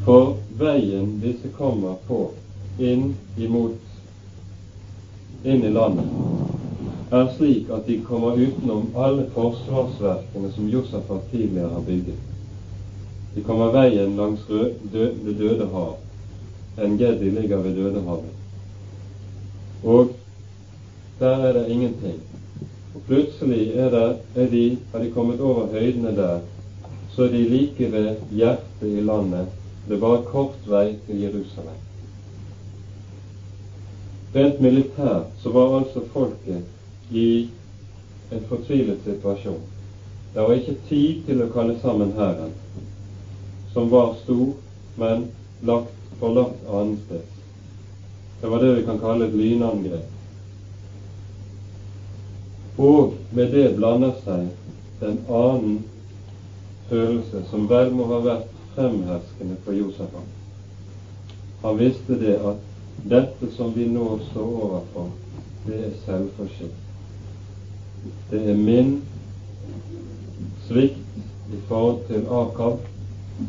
For veien disse kommer på inn imot inn i landet, er slik at de kommer utenom alle forsvarsverkene som Josafat tidligere har bygget. De kommer veien langs Det døde hav. En geddi ligger ved Dødehavet. Og der er det ingenting. Og plutselig er, det, er de, har de kommet over høydene der, så er de like ved hjertet i landet. Det er bare kort vei til Jerusalem. Rent militært så var altså folket i en fortvilet situasjon. Det var ikke tid til å kalle sammen hæren, som var stor, men lagt, forlagt sted. Det var det vi kan kalle et lynangrep. Og med det blander seg en annen følelse som vel må ha vært fremherskende for Josef Han visste det at dette som vi nå står overfor, det er selvforskyldt. Det er min svikt i forhold til Akab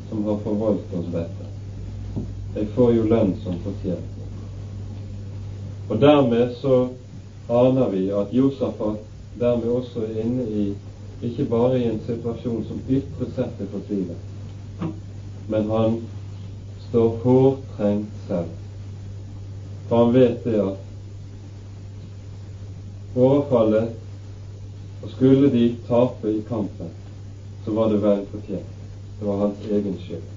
som har forvoldt oss dette. Jeg får jo lønn som fortjent. Og dermed så aner vi at Josafat dermed også inne i ikke bare i en situasjon som ytre sett er fortvilet, men han står hårtrengt selv. For han vet det at overfallet Og skulle de tape i kampen, så var det vel fortjent. Det var hans egen skyld.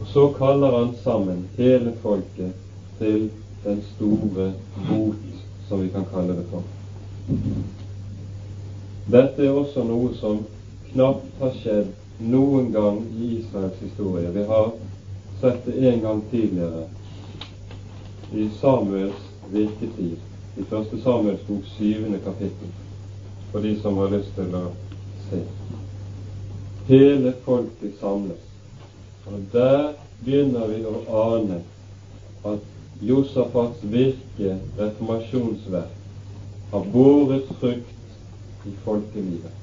Og så kaller han sammen hele folket til den store bot, som vi kan kalle det for. Dette er også noe som knapt har skjedd noen gang i Israels historie. Vi har sett det en gang tidligere i Samuels virketid, i første Samuels bok syvende kapittel, for de som har lyst til å se. Hele folket samles, og der begynner vi å ane at Josafats virke, reformasjonsverk, har båret frukt i folkelivet.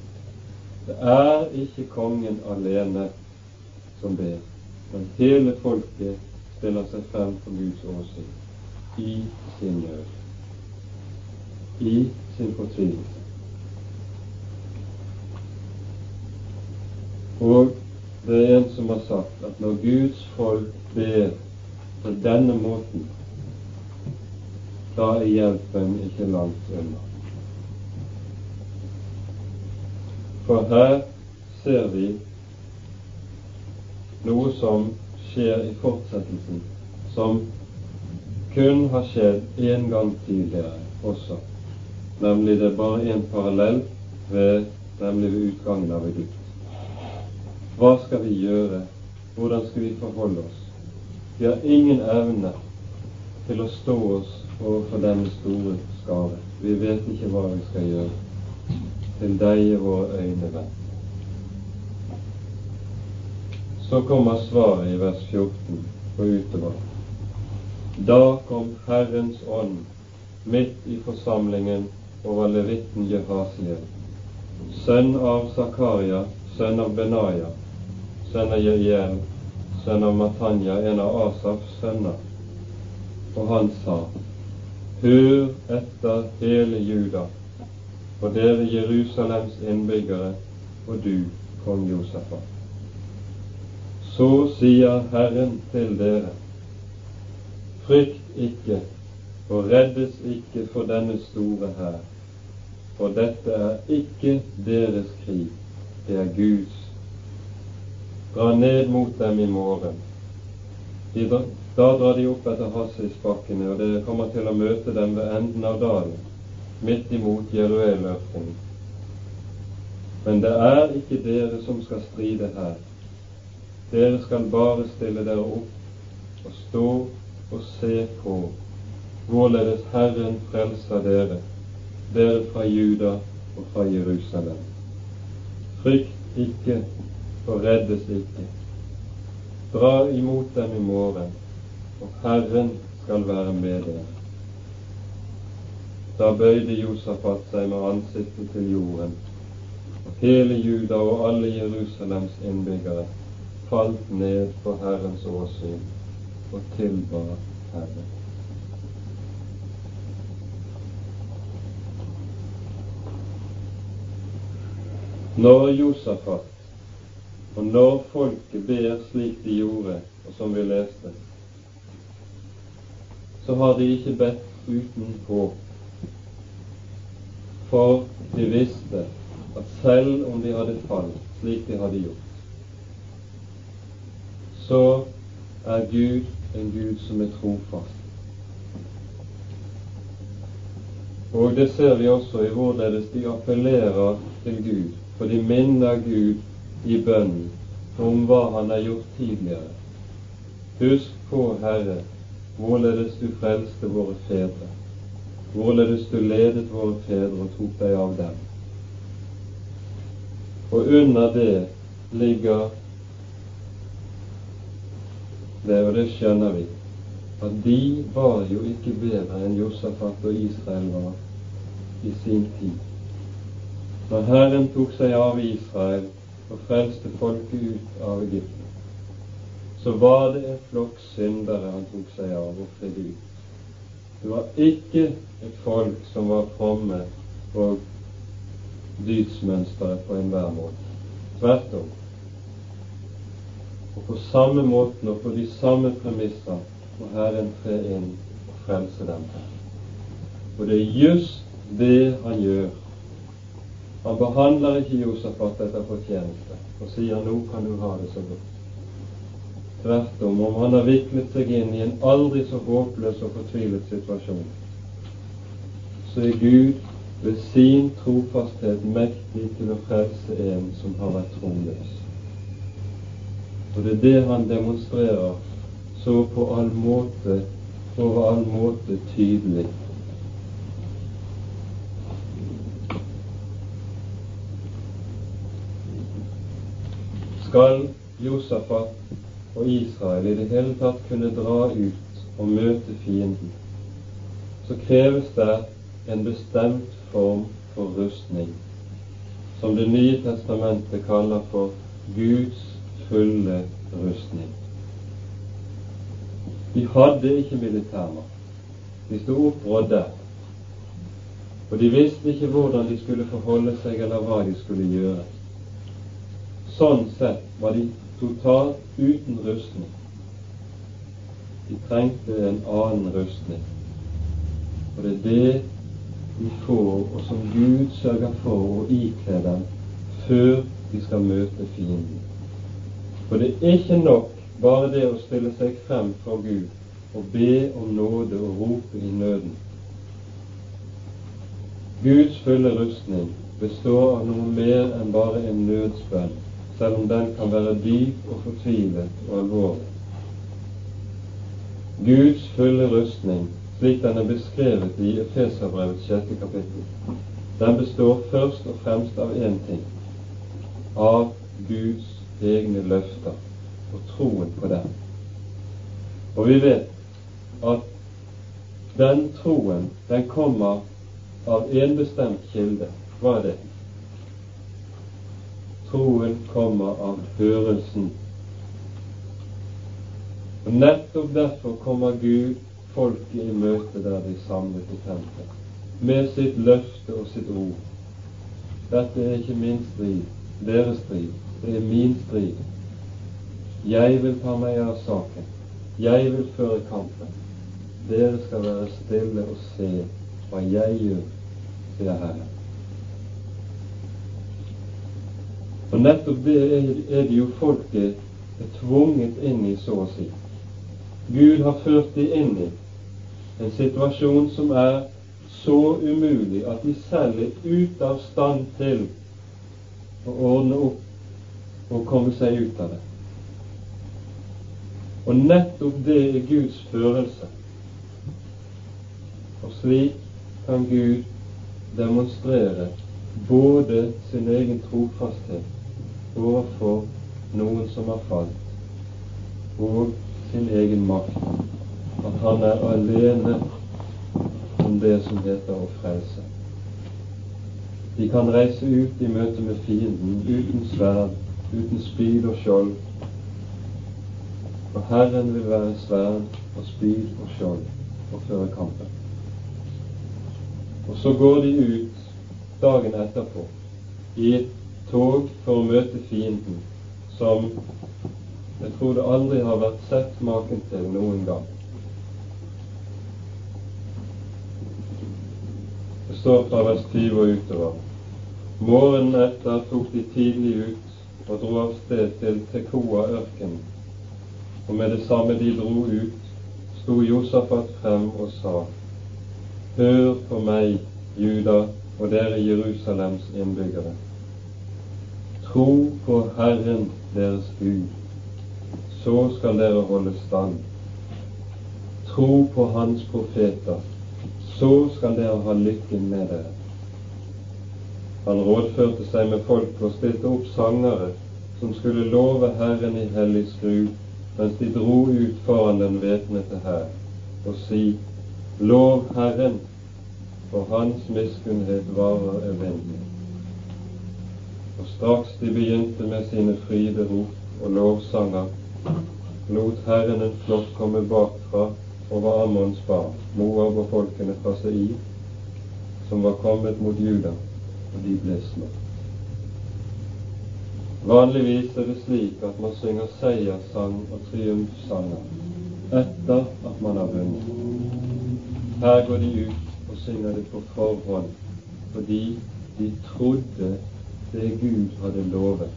Det er ikke kongen alene som ber men hele folket stiller seg frem for Guds åsyn i sin nød, i sin fortvilelse. Og det er en som har sagt at når Guds folk ber på denne måten, da er hjelpen ikke langt unna. For her ser vi noe som skjer i fortsettelsen, som kun har skjedd én gang tidligere også, nemlig det er bare en parallell ved, nemlig ved utgangen av Egypt. Hva skal vi gjøre? Hvordan skal vi forholde oss? Vi har ingen evne til å stå oss overfor denne store skare. Vi vet ikke hva vi skal gjøre. Til deg er våre øyne vendt. Så kommer svaret i vers 14 og utover. Da kom Herrens ånd midt i forsamlingen over levitten Jehasiel, sønn av Zakaria, sønn av Benaya, sønn av Jeiel, sønn av Matanya, en av Asafs sønner. Og han sa, Hør etter hele Juda, og dere Jerusalems innbyggere, og du, kong Josefa. Så sier Herren til dere, frykt ikke og reddes ikke for denne store hær, for dette er ikke deres krig, det er Guds. Dra ned mot dem i morgen. De, da drar de opp etter Hassisbakkene, og dere kommer til å møte dem ved enden av dalen, midt imot Jeruelørkenen. Men det er ikke dere som skal stride her, dere skal bare stille dere opp og stå og se på hvorledes Herren frelser dere, dere fra Juda og fra Jerusalem. Frykt ikke og reddes ikke. Dra imot dem i morgen, og Herren skal være med dere. Da bøyde Josafat seg med ansiktet til jorden, og hele Juda og alle Jerusalems innbyggere falt ned for Herrens åsyn og tilba Herren. Når Josafat og når folket ber slik de gjorde, og som vi leste, så har de ikke bedt uten håp. for de visste at selv om de hadde falt slik de hadde gjort, så er Gud en Gud som er trofast. Og det ser vi også i hvorledes de appellerer til Gud, for de minner Gud i bønnen om hva Han har gjort tidligere. Husk på, Herre, hvorledes du frelste våre fedre, hvorledes du ledet våre fedre og tok deg av dem. Og under det ligger det, og det skjønner vi, at de var jo ikke bedre enn Josafat og Israel var i sin tid. Når Herren tok seg av Israel og frelste folket ut av Egypten, så var det en flokk syndere han tok seg av og ut. Det var ikke et folk som var fromme og dydsmønsteret på enhver måte. Tvert om. Og på samme måten og på de samme premisser må Herren tre inn og frelse dem. Og det er just det han gjør. Han behandler ikke Josafat etter fortjeneste og sier 'nå kan du ha det så godt'. Tvert om, om han har viklet seg inn i en aldri så håpløs og fortvilet situasjon, så er Gud ved sin trofasthet mektig til å frelse en som har vært troløs. Og det er det han demonstrerer så på all måte, over all måte tydelig Skal Josafat og Israel i det hele tatt kunne dra ut og møte fienden, så kreves det en bestemt form for rustning, som Det nye testamentet kaller for Guds fulle rustning. De hadde ikke militærmakt. De sto opprådde. Og de visste ikke hvordan de skulle forholde seg, eller hva de skulle gjøre. Sånn sett var de totalt uten rustning. De trengte en annen rustning. Og det er det de får, og som Gud sørger for å ikle dem før de skal møte fienden. For det er ikke nok bare det å stille seg frem for Gud og be om nåde og rope i nøden. Guds fulle rustning består av noe mer enn bare en nødsbønn selv om den kan være dyp og fortvilet og alvorlig. Guds fulle rustning, slik den er beskrevet i Efeserbrevets sjette kapittel, den består først og fremst av én ting av Guds egne løfter og troen på dem. Og vi vet at den troen, den kommer av en bestemt kilde. Hva er det? Troen kommer av hørelsen. Og Nettopp derfor kommer Gud folket i møte der de samlet i tempelet, med sitt løfte og sitt ord. Dette er ikke min strid, deres strid, det er min strid. Jeg vil ta meg av saken. Jeg vil føre kampen. Dere skal være stille og se hva jeg gjør, sier Herren. Og nettopp det er det jo folket er tvunget inn i, så å si. Gud har ført dem inn i en situasjon som er så umulig at de selv er ute av stand til å ordne opp og komme seg ut av det. Og nettopp det er Guds følelse. Og slik kan Gud demonstrere både sin egen trofasthet overfor noen som har falt, og sin egen makt. At han er alene om det som heter å frelse. De kan reise ut i møte med fienden uten sverd, uten spyd og skjold. For Herren vil være sverd og spyd og skjold og føre kampen. Og så går de ut dagen etterpå i et tog for å møte fienden, som jeg tror det aldri har vært sett maken til noen gang. Det står fra vers 20 og utover. Morgenen etter tok de tidlig ut og dro av sted til Tekoa-ørkenen. Og med det samme de dro ut, sto Josafat frem og sa:" Hør på meg, Juda og dere Jerusalems innbyggere. Tro på Herren deres Gud, så skal dere holde stand. Tro på Hans profeter, så skal dere ha lykken med dere. Han rådførte seg med folk og stilte opp sangere som skulle love Herren i hellig skru, mens de dro ut foran den væpnede hær, og si:" Lov Herren, for Hans miskunnhet varer evinnelig. Og straks de begynte med sine fryderop og lovsanger, lot Herren en flokk komme bakfra over Ammons barn, Moab og folkene fra Seir, som var kommet mot Juda og de ble slått. Vanligvis er det slik at man synger seierssang og triumfsanger etter at man har vunnet. Her går de ut og synger det på forhånd fordi de trodde det Gud hadde lovet,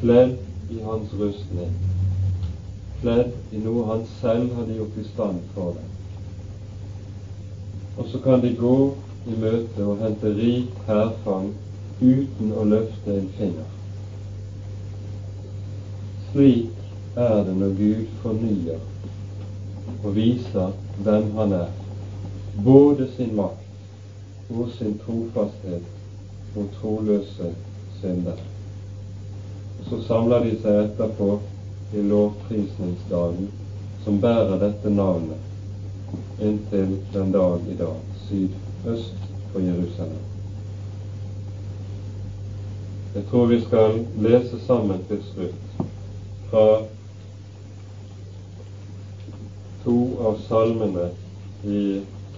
kledd i hans rustning, kledd i noe han selv hadde gjort i stand for dem. Og så kan de gå i møte og hente rik hærfang uten å løfte en finger. Slik er det når Gud fornyer og viser hvem Han er, både sin makt og sin trofasthet mot troløse syndere. Så samler de seg etterpå i lovprisningsdagen som bærer dette navnet inntil den dag i dag, sydøst for Jerusalem. Jeg tror vi skal lese sammen til slutt fra to av salmene i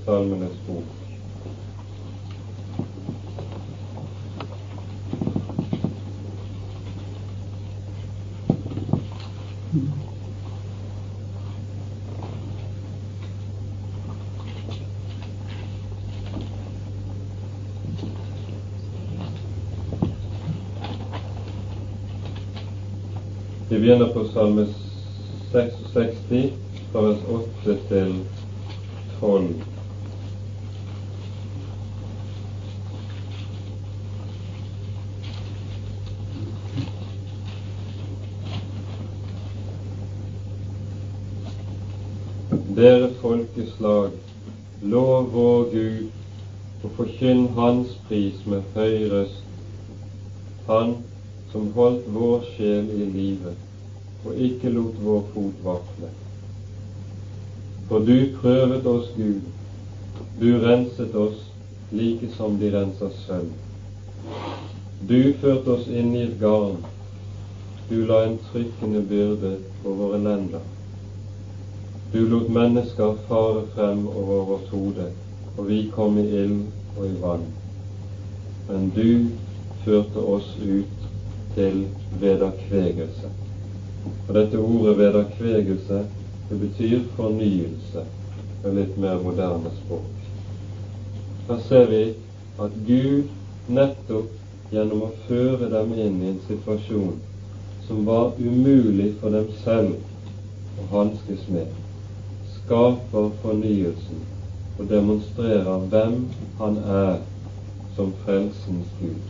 Salmenes bok. Begynner på salme 66 fra vers 8 til 12. Dere folkeslag, lov vår Gud og forkynn Hans pris med høy røst. Han som holdt vår sjel i live og ikke lot vår fot vakle. For du prøvet oss, Gud, du renset oss like som de renser sølv. Du førte oss inn i et garn, du la en trykkende byrde på våre lender. Du lot mennesker fare frem over vårt hode, og vi kom i ild og i vann. Men du førte oss ut til vederkvegelse. Og dette ordet vederkvegelse, det betyr fornyelse med litt mer moderne språk. Her ser vi at Gud nettopp gjennom å føre dem inn i en situasjon som var umulig for dem selv å hanskes med, skaper fornyelsen og demonstrerer hvem Han er som frelsens Gud.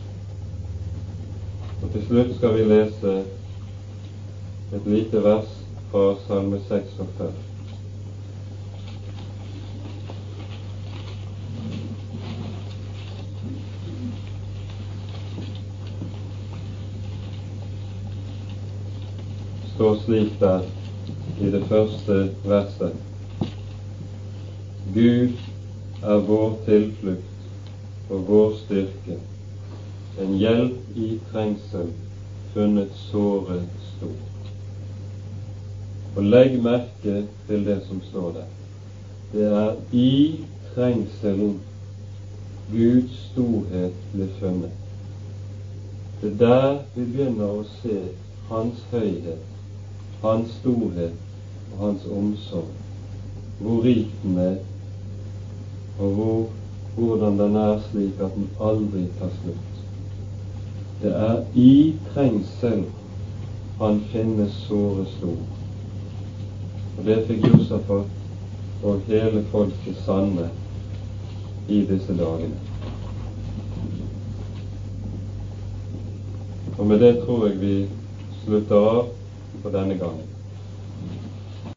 Og Til slutt skal vi lese et lite vers fra Salme 46. står slik der i det første verset. Gud er vår tilflukt og vår styrke en hjelp i trengsel funnet såre stor. Og legg merke til det som står der. Det er i trengselen Guds storhet blir funnet. Det er der vi begynner å se Hans høyhet, Hans storhet og Hans omsorg. Hvor rik den er, og hvor hvordan den er slik at den aldri tar slutt. Det er i trengsel han finnes såre stor. Og det fikk Josafat og hele folket sanne i disse dagene. Og med det tror jeg vi slutter av for denne gangen.